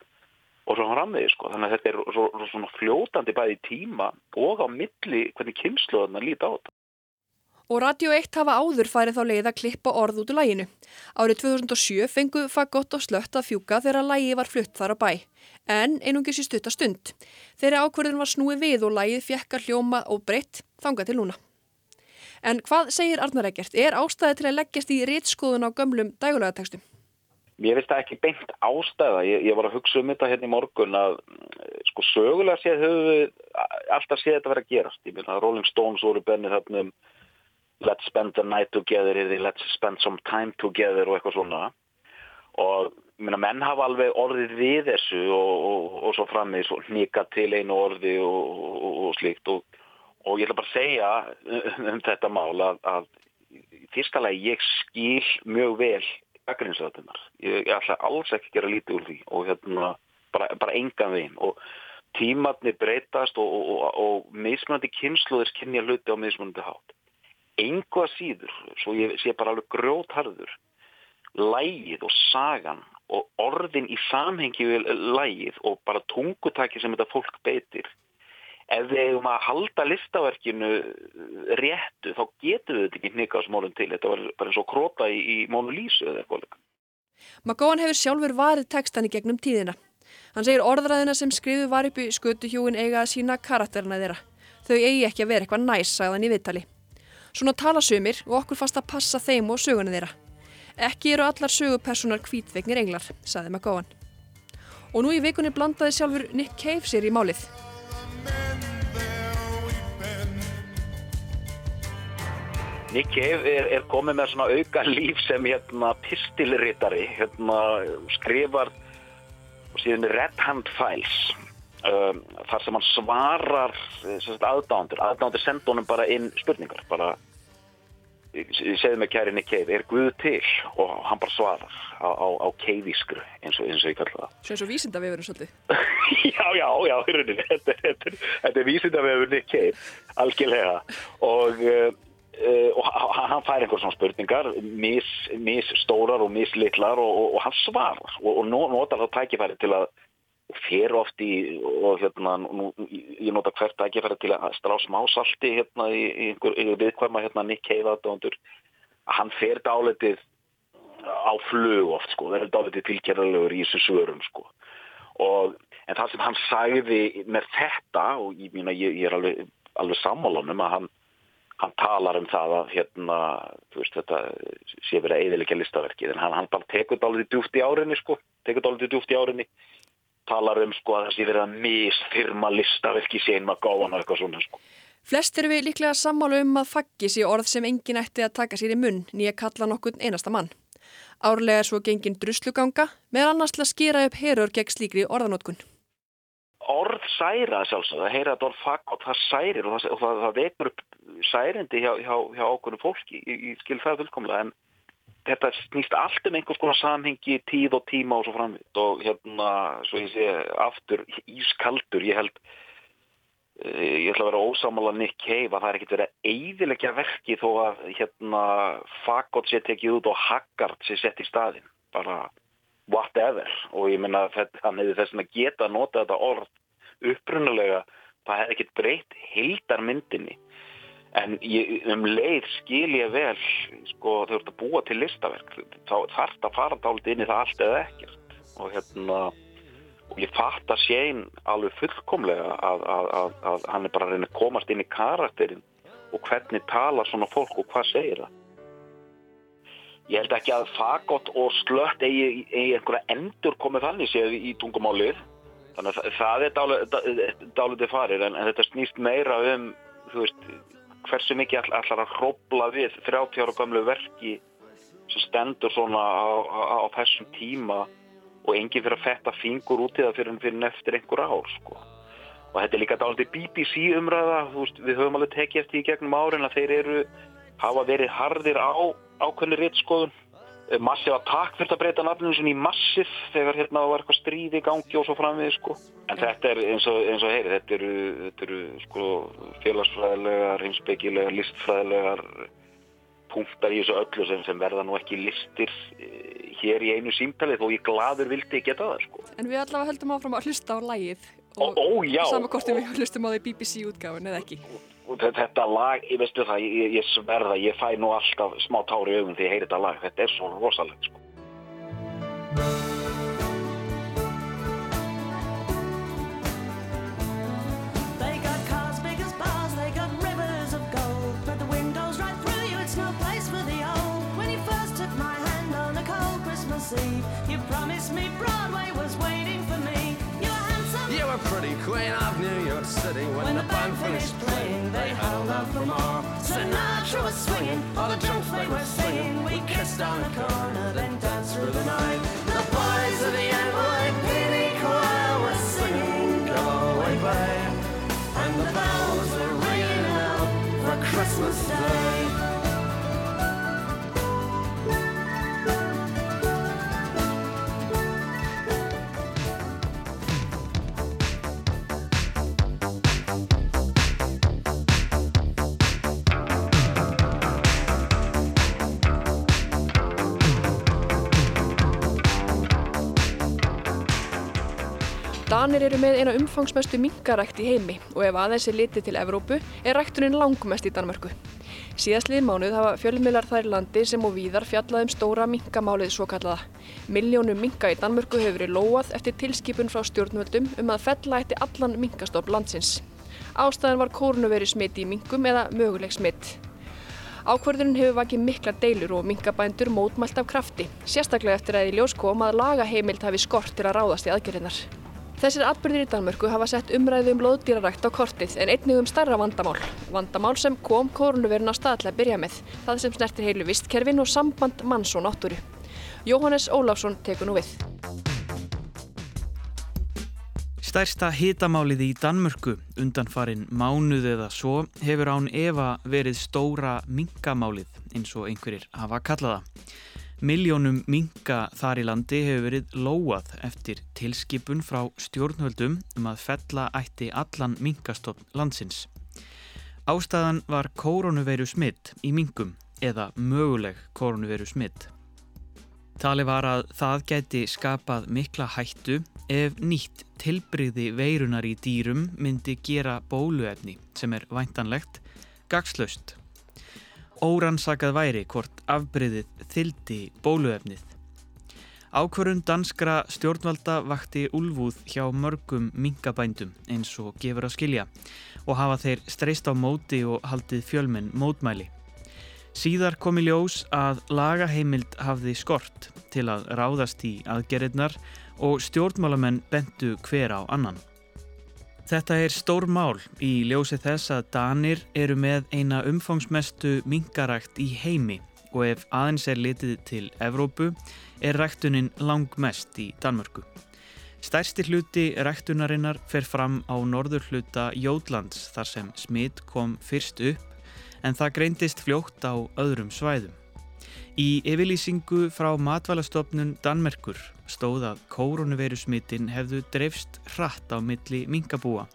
og svo hann rammiði sko. Þannig að þetta er svo, svo, svona fljótandi bæði tíma og á milli hvernig kynsluðarna líti á þetta. Og Radio 1 hafa áður færið þá leið að klippa orð út úr læginu. Árið 2007 fengu Fagott og Slött að fjúka þegar lægi var flutt þar á bæ. En einungis í stuttastund. Þeirri ákverðin var snúið við og lægið fjekka hljóma og breytt þanga til núna. En hvað segir Arnar Eggert? Er ástæði til að leggjast í rítskoðun á gömlum dægulegatekstum? Mér finnst það ekki beint ástæða. Ég, ég var að hugsa um þetta hérna í morgun að sko sögulega séð höfum við alltaf séð þetta verið að gerast. Ég meina Rolling Stones voru bennið þarna um let's spend the night together eða let's spend some time together og eitthvað svona og minna, menn hafa alveg orðið við þessu og, og, og svo framið hnika til einu orði og, og slíkt og ég ætla bara að segja um, um þetta mál að, að fyrsta lagi ég skil mjög vel gaggrinsöðunar ég, ætla alls ekki að gera lítið úr því og hérna bara, bara engan veginn og tímatni breytast og mismunandi kynsluðir kynja hluti á mismunandi hátt enga síður, svo ég sé bara alveg grótharður, lægið og sagan og orðin í samhengi við lægið og bara tungutaki sem þetta fólk beitir. Ef við hefum að halda listaverkinu réttu, þá getur við þetta ekki hnika á smólum til. Þetta var bara eins og króta í, í Mónu Lísu eða eitthvað. Magóan hefur sjálfur varið tekstan í gegnum tíðina. Hann segir orðræðina sem skrifu var upp í skötuhjúin eiga að sína karakterina þeirra. Þau eigi ekki að vera eitthvað næs, sagðan í viðtali. Svona tala sumir og okkur fast að passa þeim og söguna þeirra. Ekki eru allar sögupersonar kvítvegnir englar, saði McGowan. Og nú í vikunni blandaði sjálfur Nick Cave sér í málið. Nick Cave er, er komið með svona auka líf sem hérna pistilrittari, hérna skrifar og síðan Red Hand Files. Um, þar sem hann svarar aðdándur, aðdándur senda honum bara inn spurningar bara segðu mig kæri Nick Cave, er Guð til? Og hann bara svarar á, á, á keivískru eins eins og ég kalla það. Svo eins og vísindavefurinn svolítið. [LAUGHS] já, já, já, þetta, þetta, [LAUGHS] þetta er vísindavefur Nick Cave, algjörlega. Og, uh, og hann fær einhver svona spurningar, mis, mis stórar og mis litlar og, og, og hann svarar og notar það tækifæri til að fer oft í og hérna, nú, ég nota hvert tækifæri til að strá smá salti hérna í, í einhver viðkvæma hérna Nick Cave aðdóndur að hann fer dálitið á flug oft sko, það er dálitið tilkjæralegur í þessu svörum sko. Og en það sem hann sagði með þetta og ég, mína, ég, ég er alveg, alveg sammálunum að hann hann talar um það að hérna, þú veist þetta sé verið að eðilegja listaverkið en hann, hann bara tekur dálitið djúft í árinni sko, tekur dálitið djúft í árinni talar um sko að það sé verið að misfirma listaverki séin maður gáðan og eitthvað svona sko. Flest eru við líklega sammálu um að faggis í orð sem engin ætti að taka sér í munn nýja kalla nokkur einasta mann. Árlega er svo gengin drusluganga með annars til að skýra upp herur gegn slíkri orðanótkun. Orð særa sjálfsög, það heyra að orð fagg og það særir og það, það, það vekur upp særindi hjá, hjá, hjá okkur fólki í, í skil það fullkomlega en þetta snýst allt um einhvers konar samhengi, tíð og tíma og svo framvitt og hérna, svo ég sé aftur ískaldur, ég held uh, ég ætla að vera ósámála Nick Cave að það er ekkert verið að eidilegja verki þó að hérna Fagott sé tekið út og Haggard sé sett í staðin, bara whatever. Og ég minna hann hefði þess að geta að nota þetta orð upprunalega, það hefði ekkert breytt heildarmyndinni en ég, um leið skil ég vel sko þau ert að búa til listaverk þá þarf það að fara dálit inn í það allt eða ekkert og hérna og ég fatt að séin alveg fullkomlega að, að, að, að hann er bara að reyna að komast inn í karakterinn og hvernig tala svona fólk og hvað segir það. Ég held ekki að fagott og slött eigi, eigi einhverja endur komið þannig séð í tungumálið. Þannig að það er dálitið farir en, en þetta snýst meira um veist, hversu mikið all, allar að hrópla við 30 ára gamlu verki sem stendur svona á, á, á þessum tíma og enginn fyrir að fetta fingur út í það fyrir, fyrir neftir einhver ár sko. og þetta er líka dálítið BBC umræða veist, við höfum alveg tekið eftir í gegnum árin að þeir eru hafa verið harðir á ákveðni rittskoðun Massive Attack fyrir að breyta nafnum sinni í Massive þegar hérna var eitthvað stríð í gangi og svo framvið sko. En þetta er eins og, eins og heyri, þetta eru, þetta eru sko félagsfræðilegar, heimsbyggilegar, listfræðilegar punktar í þessu öllu sem, sem verða nú ekki listir eh, hér í einu símtalið og ég gladur vildi geta það sko. En við allavega höldum áfram að hlusta á lægið og ó, ó, samankortum við hlustum á því BBC útgáfun eða ekki. Þetta lag, ég veistu það, ég, ég sverða, ég fæ nú alltaf smá tári í augum því ég heyri þetta lag, þetta er svo rosalegt sko. You promised me Broadway was waiting Pretty queen of New York City. When, When the band finished playing, they held out for more. Sinatra was swinging, all the junk they were singing. We kissed on the corner, then danced through the night. The boys of the NYPD choir were singing, Go away, babe. And the bells were ringing out for Christmas Day. Danir eru með eina umfangsmestu minkarækt í heimi og ef aðeins er litið til Evrópu er ræktunin langmest í Danmörku. Síðastlið mánuð hafa fjölmiðlar þær landi sem og víðar fjallað um stóra minkamálið svo kallaða. Miljónum minka í Danmörku hefur verið lóað eftir tilskipun frá stjórnvöldum um að fella eftir allan minkastofn landsins. Ástæðan var kórnuveri smitt í minkum eða möguleg smitt. Ákvörðunin hefur vakið mikla deilur og minkabændur mótmælt af krafti, sérstaklega eftir að í ljós kom að lagaheimild hafi skort til að ráðast í aðgerðinar. Þessir atbyrðir í Danmörku hafa sett umræðu um loðdýrarækt á kortið en einnig um starra vandamál. Vandamál sem kom kórnuverin á stað til að byrja með, það sem snertir heilu vistkerfin og samband manns og náttúru. Jóhannes Óláfsson tekur nú við. Stærsta hitamálið í Danmörku undanfarin mánuð eða svo hefur án Eva verið stóra minkamálið eins og einhverjir hafa kallaða. Miljónum minka þar í landi hefur verið lóað eftir tilskipun frá stjórnvöldum um að fella ætti allan minkastofn landsins. Ástæðan var koronaviru smitt í minkum eða möguleg koronaviru smitt. Tali var að það gæti skapað mikla hættu ef nýtt tilbreyði veirunar í dýrum myndi gera bóluefni sem er væntanlegt gagslaust. Órannsakað væri hvort afbreyðið þyldi bóluefnið. Ákvörun danskra stjórnvalda vakti úlfúð hjá mörgum minkabændum eins og gefur að skilja og hafa þeir streyst á móti og haldið fjölmenn mótmæli. Síðar kom í ljós að lagaheimild hafði skort til að ráðast í aðgerðirnar og stjórnmálamenn bentu hver á annan. Þetta er stór mál í ljósi þess að Danir eru með eina umfangsmestu minkarækt í heimi og ef aðeins er litið til Evrópu er ræktunin langmest í Danmörku. Stærsti hluti ræktunarinnar fer fram á norður hluta Jótlands þar sem smitt kom fyrst upp en það greindist fljótt á öðrum svæðum. Í yfirlýsingu frá matvælastofnun Danmerkur stóð að koronavirusmittin hefðu dreifst hratt á milli minkabúa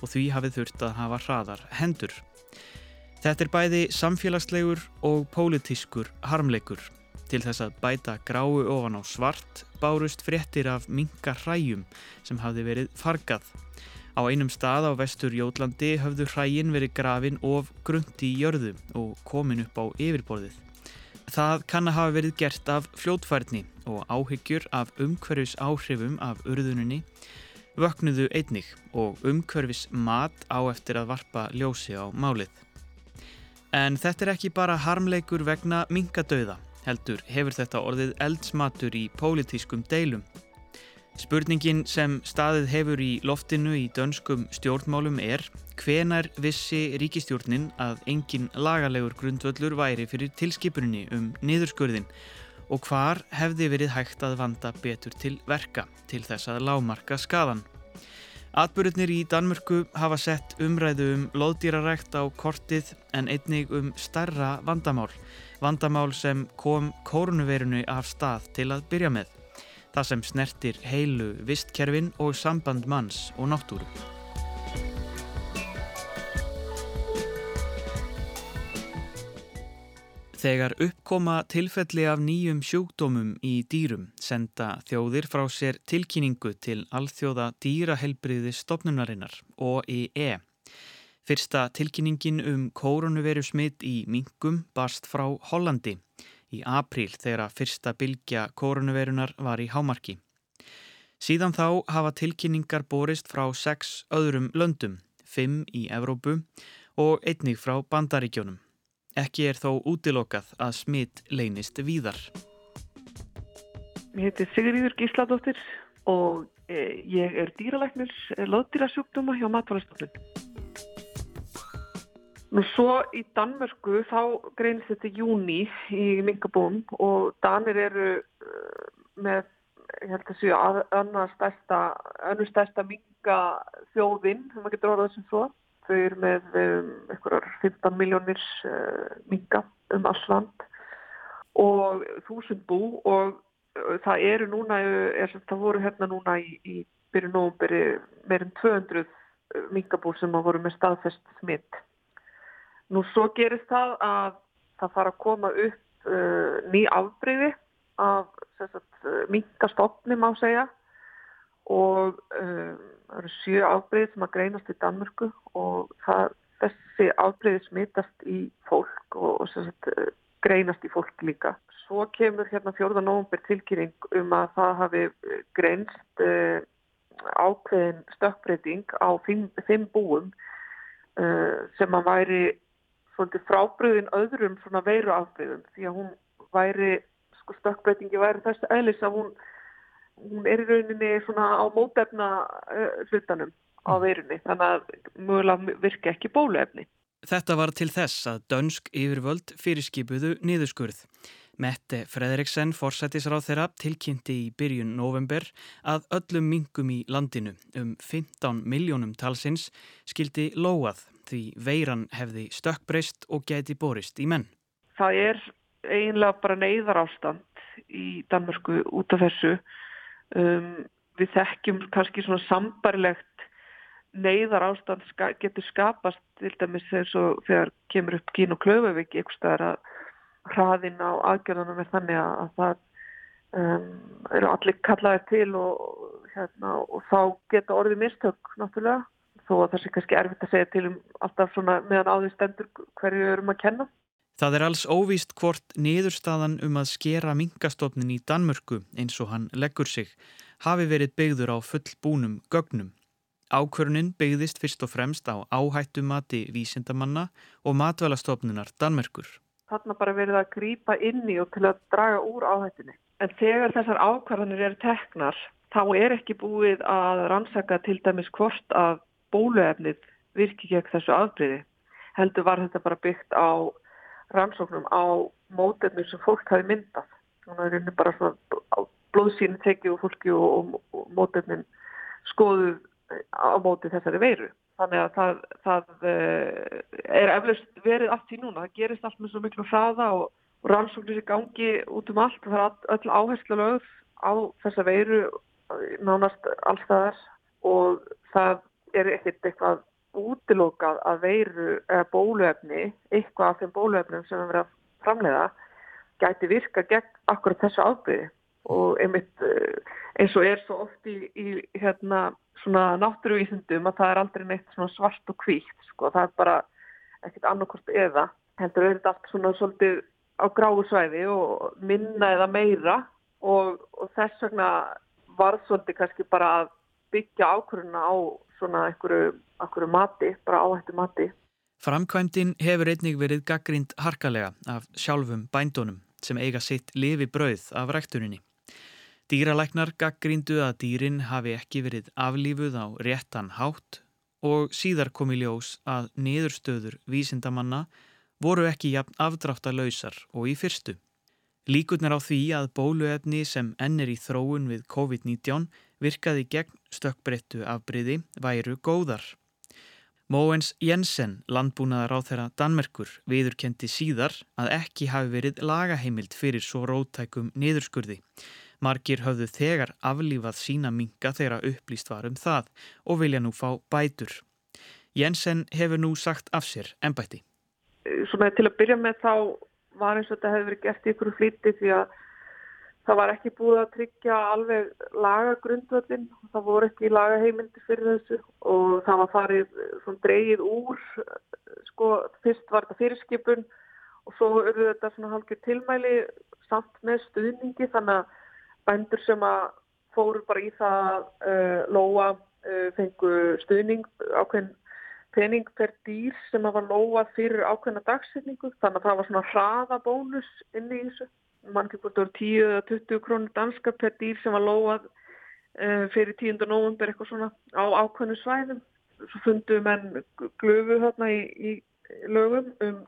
og því hafið þurft að hafa hraðar hendur. Þetta er bæði samfélagslegur og pólitískur harmleikur. Til þess að bæta gráu ofan á svart bárust fréttir af minkarhræjum sem hafði verið fargað. Á einum stað á vestur Jótlandi höfðu hrægin verið grafin of grunt í jörðu og komin upp á yfirborðið. Það kann að hafa verið gert af fljótfærni og áhyggjur af umhverfis áhrifum af urðuninni vöknuðu einnig og umhverfis mat á eftir að varpa ljósi á málið. En þetta er ekki bara harmleikur vegna mingadauða, heldur hefur þetta orðið eldsmatur í pólitískum deilum. Spurningin sem staðið hefur í loftinu í dönskum stjórnmálum er hvenar vissi ríkistjórnin að engin lagalegur grundvöllur væri fyrir tilskipuninni um niðurskurðin og hvar hefði verið hægt að vanda betur til verka til þess að lámarka skadan. Atbyrjunir í Danmörku hafa sett umræðu um loðdýrarækt á kortið en einnig um starra vandamál. Vandamál sem kom kórnuverinu af stað til að byrja með. Það sem snertir heilu vistkerfin og samband manns og náttúru. Þegar uppkoma tilfelli af nýjum sjúkdómum í dýrum senda þjóðir frá sér tilkynningu til alþjóða dýrahelbriði stopnunarinnar OIE. Fyrsta tilkynningin um koronaviru smitt í mingum barst frá Hollandi í apríl þegar fyrsta bylgja koronavirunar var í hámarki. Síðan þá hafa tilkynningar borist frá sex öðrum löndum, fimm í Evrópu og einnig frá bandaríkjónum. Ekki er þó útilokað að smitt leynist víðar. Mér heiti Sigriður Gísladóttir og e, ég er dýralæknir loðdýrasjúkdóma hjá Matvælastofnun. Nú svo í Danmörku þá greinist þetta júni í minkabúum og Danir eru uh, með ég held að séu annars stærsta, stærsta minkafjóðinn, sem maður getur orðað sem svo. Þau eru með um, einhverjar 15 miljónir uh, minga um alland og þúsund bú og uh, það eru núna, er, það voru hérna núna í, í byrju nógumberi meirinn 200 mingabú sem að voru með staðfest smitt. Nú svo gerist það að það fara að koma upp uh, ný afbreyði af mingastofni má segja og um, það eru sjö afbreyð sem að greinast í Danmörku og það, þessi afbreyði smittast í fólk og, og sagt, eh, greinast í fólk líka. Svo kemur hérna 4. november tilkynning um að það hafi greinst uh, ákveðin stökkbreyting á fimm, fimm búum uh, sem að væri frábröðin öðrum veiru afbreyðum því að hún væri, sko stökkbreytingi væri þess aðlis að hún hún er í rauninni svona á mótefna hlutanum á mm. veirunni þannig að mögulega virka ekki bóluefni. Þetta var til þess að dönsk yfirvöld fyrirskipuðu niðurskurð. Mette Fredriksen, forsættisráð þeirra, tilkynnti í byrjun november að öllum mingum í landinu um 15 miljónum talsins skildi lóað því veiran hefði stökkbreyst og geti borist í menn. Það er eiginlega bara neyðar ástand í Danmörku út af þessu Um, við þekkjum kannski svona sambarlegt neyðar ástand ska, getur skapast til dæmis þegar, þegar kemur upp kín og klöfuvík eitthvað staðar að hraðin á aðgjörðunum er þannig að það um, eru allir kallaðir til og, hérna, og þá geta orðið mistök náttúrulega þó að það sé kannski erfitt að segja til um alltaf svona meðan áður stendur hverju erum að kenna. Það er alls óvíst hvort niðurstaðan um að skera minkastofnin í Danmörku eins og hann leggur sig hafi verið byggður á fullbúnum gögnum. Ákvörnin byggðist fyrst og fremst á áhættumati vísindamanna og matvælastofnunar Danmörkur. Þarna bara verið að grýpa inni og til að draga úr áhættinni. En þegar þessar ákvarðanir eru teknar þá er ekki búið að rannsaka til dæmis hvort að bóluefnið virki gegn þessu afbreyði. Heldur var þetta bara byggt á rannsóknum á mótefnir sem fólk hafi myndað. Þannig að bara svona blóðsýni tekið úr fólki og, og, mótefnin skoðuð á móti þessari veiru. Þannig að það, það eh, er eflaust verið allt í núna. Það gerist allt með svo miklu hraða og, og rannsóknir í gangi út um allt. Það er öll áherslu lögð á þessa veiru nánast allstaðar og það er ekkert eitthvað útilokað að veiru bóluefni, eitthvað af þeim bóluefnum sem við verðum að framleiða gæti virka gegn akkurat þessu ábyrði og einmitt eh, eins og er svo oft í, í hérna svona náttúruvísindum að það er aldrei neitt svart og kvíkt sko, það er bara ekkert annarkost eða heldur auðvitað allt svona svolítið á gráu svæði og minna eða meira. Og, og þess vegna var svolítið kannski bara að byggja ákvörðuna á svona einhverju, einhverju mati, bara áhættu mati. Framkvæmdin hefur einnig verið gaggrind harkalega af sjálfum bændunum sem eiga sitt lifi brauð af ræktuninni. Dýralæknar gaggríndu að dýrin hafi ekki verið aflífuð á réttan hátt og síðar kom í ljós að niðurstöður vísindamanna voru ekki jafn afdráttalöysar og í fyrstu. Líkurnar á því að bóluefni sem ennir í þróun við COVID-19 virkaði gegn stökkbreyttu afbriði væru góðar. Móens Jensen, landbúnaðar á þeirra Danmerkur, viðurkendi síðar að ekki hafi verið lagaheimild fyrir svo rótækum niðurskurði. Margir höfðu þegar aflífað sína minga þegar upplýst var um það og vilja nú fá bætur. Jensen hefur nú sagt af sér ennbætti. Svona til að byrja með þá var eins og þetta hefur verið gert ykkur flíti því að það var ekki búið að tryggja alveg lagagrundvöldin. Það voru ekki lagaheimildi fyrir þessu og það var farið svona dreigið úr, sko fyrst var þetta fyrirskipun og svo eru þetta svona halkið tilmæli samt með stuðningi þannig að bændur sem að fóru bara í það uh, lóa uh, fengu stuðning ákveðin pening per dýr sem að var lóað fyrir ákveðina dagsetningu þannig að það var svona hraða bónus inni í þessu mann ekki búin að vera 10 eða 20 krónur danska per dýr sem var lóað uh, fyrir 10. november eitthvað svona á ákveðinu svæðum svo fundu menn glöfu þarna í, í lögum um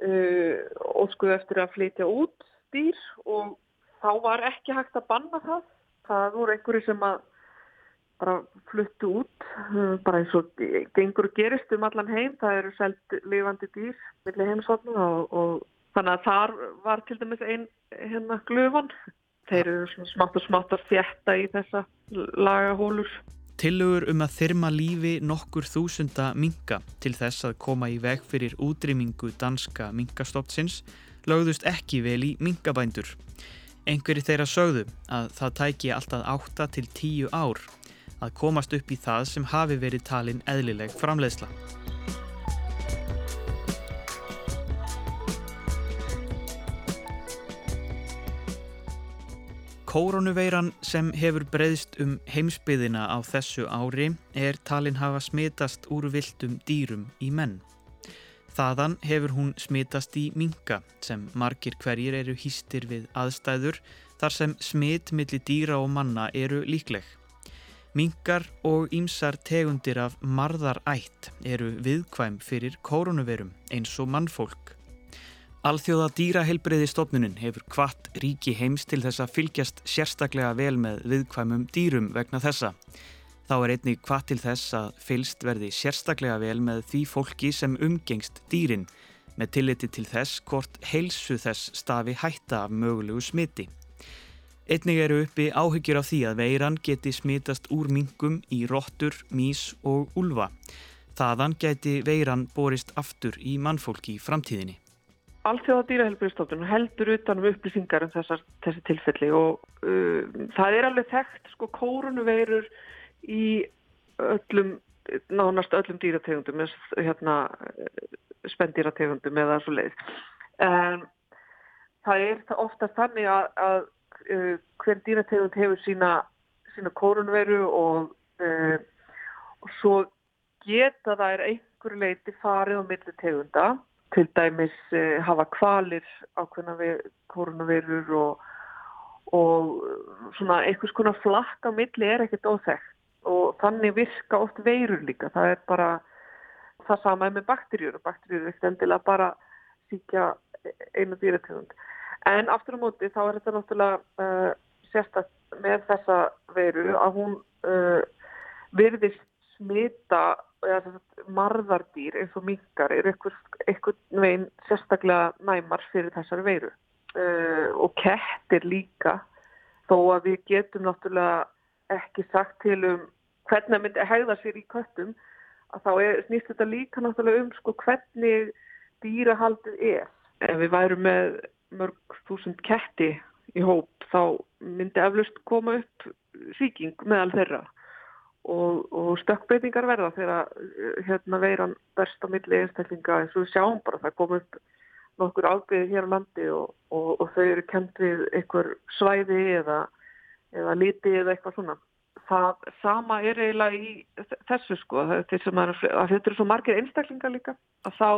óskuðu eftir að flytja út dýr og þá var ekki hægt að banna það. Það voru einhverju sem að bara fluttu út, bara eins og gengur gerist um allan heim. Það eru selt lifandi dýr millir heimsotnum og, og þannig að þar var til dæmis einn hérna glöfan. Þeir eru smátt og smátt að fjetta í þessa lagahólur. Tilugur um að þyrma lífi nokkur þúsunda minga til þess að koma í veg fyrir útrýmingu danska mingastoftsins lögðust ekki vel í mingabændur. Einhverju þeirra sögðu að það tæki alltaf 8 til 10 ár að komast upp í það sem hafi verið talin eðlileg framleiðsla. Kóronuveiran sem hefur breyðst um heimsbyðina á þessu ári er talin hafa smitast úr viltum dýrum í menn. Þaðan hefur hún smitast í minga sem margir hverjir eru hýstir við aðstæður þar sem smitt millir dýra og manna eru líkleg. Mingar og ímsar tegundir af marðarætt eru viðkvæm fyrir koronavirum eins og mannfólk. Alþjóða dýraheilbreyði stofnunin hefur kvart ríki heims til þess að fylgjast sérstaklega vel með viðkvæmum dýrum vegna þessa. Þá er einnig hvað til þess að fylst verði sérstaklega vel með því fólki sem umgengst dýrin með tilliti til þess hvort heilsu þess stafi hætta af mögulegu smiti. Einnig eru uppi áhyggjur af því að veiran geti smitast úr mingum í róttur, mís og úlfa. Þaðan geti veiran borist aftur í mannfólki í framtíðinni. Alþjóða dýrahelbriðstofnun heldur utanum upplýsingar um þessar, þessi tilfelli og uh, það er alveg þekkt sko kórunuveirur í öllum, nánast öllum dýrategundum, hérna, spendýrategundum eða svo leið. En það er ofta þannig að, að uh, hver dýrategund hefur sína, sína kórunveru og, uh, og svo geta það er einhverju leiti farið á milli tegunda. Til dæmis uh, hafa kvalir ákveðna kórunverur og, og svona einhvers konar flakka milli er ekkert óþekkt og þannig virka oft veirur líka. Það er bara það sama með bakterjur og bakterjur er ekkert endilega bara síkja einu dýrategund. En aftur á móti þá er þetta náttúrulega uh, sérstaklega með þessa veiru að hún uh, virðist smita eða marðardýr eins og minkar er einhvern veginn sérstaklega næmar fyrir þessari veiru. Uh, og kettir líka. Þó að við getum náttúrulega ekki sagt til um hvernig það myndi hegða sér í köttum að þá er, snýst þetta líka náttúrulega um sko hvernig dýrahaldið er. Ef við værum með mörg þúsund ketti í hóp þá myndi eflust koma upp síking meðal þeirra og, og stökkbreytingar verða þegar hérna veiran verst á milli einstaklinga eins og við sjáum bara það kom upp nokkur ábyrðið hér á landi og, og, og þau eru kent við einhver svæði eða, eða liti eða eitthvað svona. Það sama er eiginlega í þessu sko, þetta eru svo margir einstaklingar líka, að þá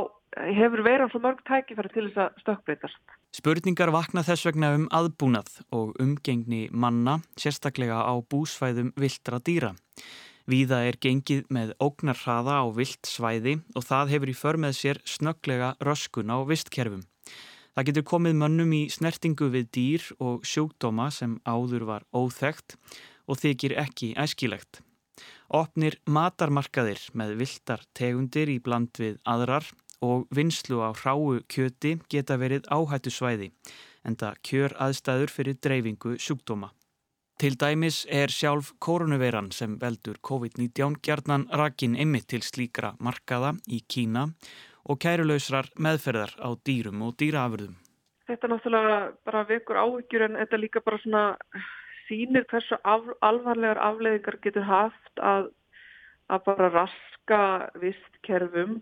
hefur verið svo mörg tækifæri til þess að stökkbreytast. Spurningar vakna þess vegna um aðbúnað og umgengni manna, sérstaklega á búsvæðum viltra dýra. Víða er gengið með ógnar hraða á vilt svæði og það hefur í för með sér snögglega röskun á vistkerfum. Það getur komið mönnum í snertingu við dýr og sjúkdóma sem áður var óþægt og þykir ekki æskilegt. Opnir matarmarkaðir með viltar tegundir í bland við aðrar og vinslu á hráu kjöti geta verið áhættu svæði en það kjör aðstæður fyrir dreifingu sjúkdóma. Til dæmis er sjálf koronaveiran sem veldur COVID-19 gjarnan rakin ymmið til slíkra markaða í Kína og kærulausrar meðferðar á dýrum og dýraafurðum. Þetta er náttúrulega bara vekur áhyggjur en þetta líka bara svona sínir hversu af, alvarlegar afleðingar getur haft að, að bara raska vistkerfum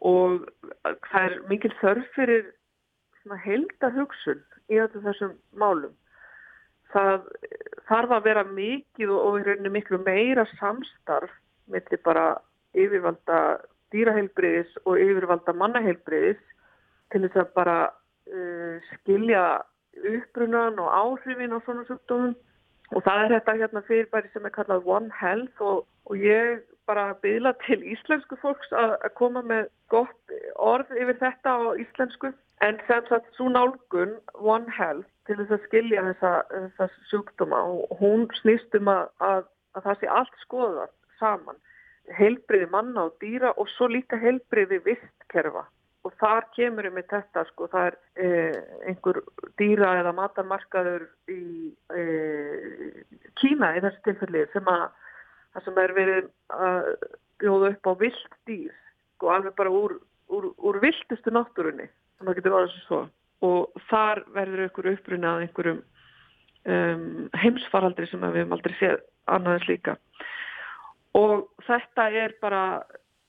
og það er mikil þörf fyrir heildar hugsun í þessum málum. Það þarf að vera mikið og í rauninu miklu meira samstarf millir bara yfirvalda dýraheilbriðis og yfirvalda mannaheilbriðis til þess að bara uh, skilja uppbrunan og áhrifin á svona sjúkdómum. Og það er þetta hérna fyrirbæri sem er kallað One Health og, og ég bara byðla til íslensku fólks að, koma með gott orð yfir þetta á íslensku. En sem sagt svo nálgun One Health til þess að skilja þessa, þessa sjúkdóma og hún snýst um að, að, að það sé allt skoðað saman. Heilbriði manna og dýra og svo líka heilbriði vistkerfa og þar kemur við með þetta sko, það er eh, einhver dýra eða matarmarkaður í eh, Kína í þessu tilfelli sem að það sem er verið að bjóða upp á vilt dýr sko, alveg bara úr, úr, úr viltustu náttúrunni, þannig að getur verið svo. Og þar verður ykkur uppruna að einhverjum um, heimsfaraldri sem við hefum aldrei séð annaðins líka og þetta er bara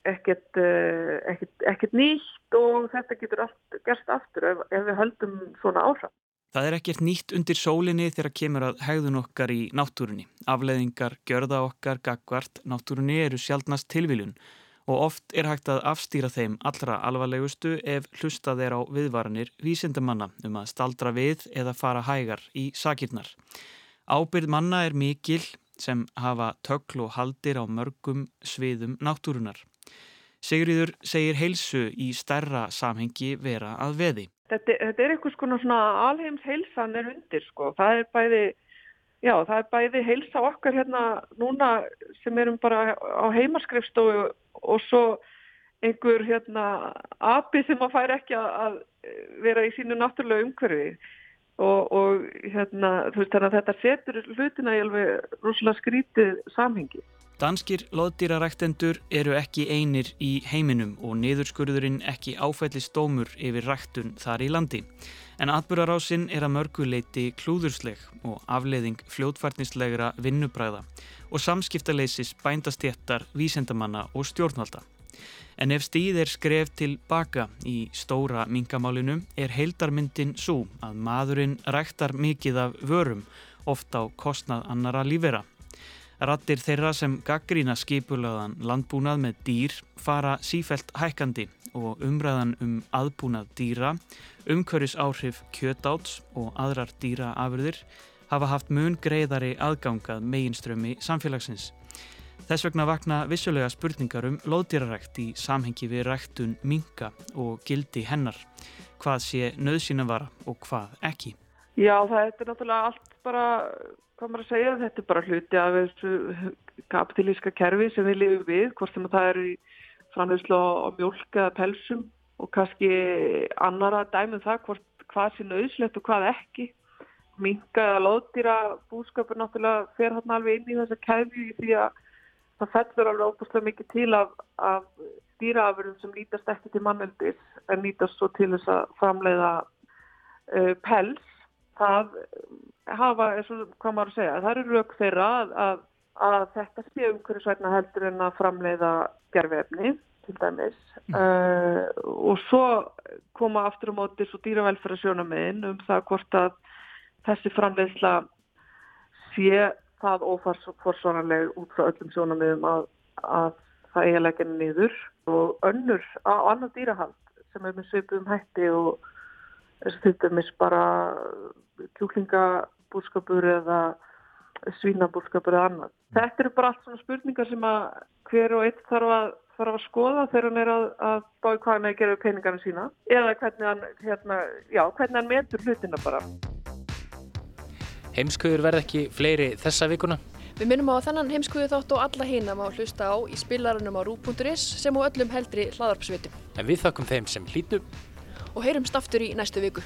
ekkert, uh, ekkert, ekkert nýtt og þetta getur allt gerst aftur ef, ef við höldum svona áhrif. Það er ekkert nýtt undir sólinni þegar kemur að hegðun okkar í náttúrunni. Afleðingar, gjörða okkar, gagvart, náttúrunni eru sjálfnast tilviljun og oft er hægt að afstýra þeim allra alvarlegustu ef hlustað er á viðvaranir vísindamanna um að staldra við eða fara hægar í sakirnar. Ábyrð manna er mikil sem hafa tökl og haldir á mörgum sviðum náttúrunar. Sigriður segir heilsu í stærra samhengi vera að veði. Þetta, þetta er eitthvað svona alheims heilsan er undir sko. Það er bæði Já, það er bæði heilsa okkar hérna núna sem erum bara á heimaskrifstofu og svo einhver hérna api sem að fær ekki að vera í sínu náttúrulega umhverfi og, og hérna þú veist þannig að þetta setur hlutina í alveg rúslega skrítið samhengi. Danskir loðdýraræktendur eru ekki einir í heiminum og niðurskurðurinn ekki áfællist dómur yfir ræktun þar í landi. En atbúrarásinn er að mörguleiti klúðursleg og afleiðing fljótfarnislegra vinnubræða og samskiptaleysis bændastjéttar, vísendamanna og stjórnvalda. En ef stíð er skref til baka í stóra mingamálinu er heildarmyndin svo að maðurinn ræktar mikið af vörum, ofta á kostnað annara lífera. Rattir þeirra sem gaggrína skipulaðan landbúnað með dýr fara sífelt hækkandi og umræðan um aðbúnað dýra, umhverjus áhrif kjötáts og aðrar dýraafurðir hafa haft mun greiðari aðgangað meginströmi samfélagsins. Þess vegna vakna vissulega spurningar um loðdýrarækt í samhengi við ræktun minga og gildi hennar. Hvað sé nöðsýna vara og hvað ekki? Já, það er náttúrulega allt bara, hvað maður að segja, þetta er bara hluti af þessu kapitalíska kerfi sem við lifum við, hvort sem það er í framleyslu á mjölk eða pelsum og kannski annara dæmum það hvort, hvað sé nöðslegt og hvað ekki. Minga eða loðdýra búskapur náttúrulega fer hann alveg inn í þessa kæfi því að það fellur alveg óbúslega mikið til af, af dýraafurðum sem nýtast ekki til manneldis en nýtast svo til þess að framleiða uh, pels. Það hafa, eins og hvað maður að segja, það eru rauk þeirra að, að, að þetta sé umhverjusvætna heldur en að framleiða gerfefni til dæmis. Uh, og svo koma aftur á móti svo dýravelfæra sjónamiðin um það hvort að þessi framleiðsla sé það óforsvaraleg út frá öllum sjónamiðum að, að það eiga legginu niður. Og önnur á annar dýrahald sem er með svipum hætti og til dæmis bara kjúklingabúrskapur eða svínabúrskapur eða annað. Þetta eru bara allt svona spurningar sem að hver og einn þarf að, þarf að skoða þegar hann er að, að bá í hvað hann er að gera við peningarna sína eða hvernig hann, hérna, já, hvernig hann metur hlutina bara. Heimskuður verð ekki fleiri þessa vikuna? Við minnum á að þennan heimskuðu þátt og alla hina má hlusta á í spilarunum á rú.is sem á öllum heldri hlaðarpsvitum. En við þakkum þeim sem hlýtu og heyrumst aftur í næstu viku.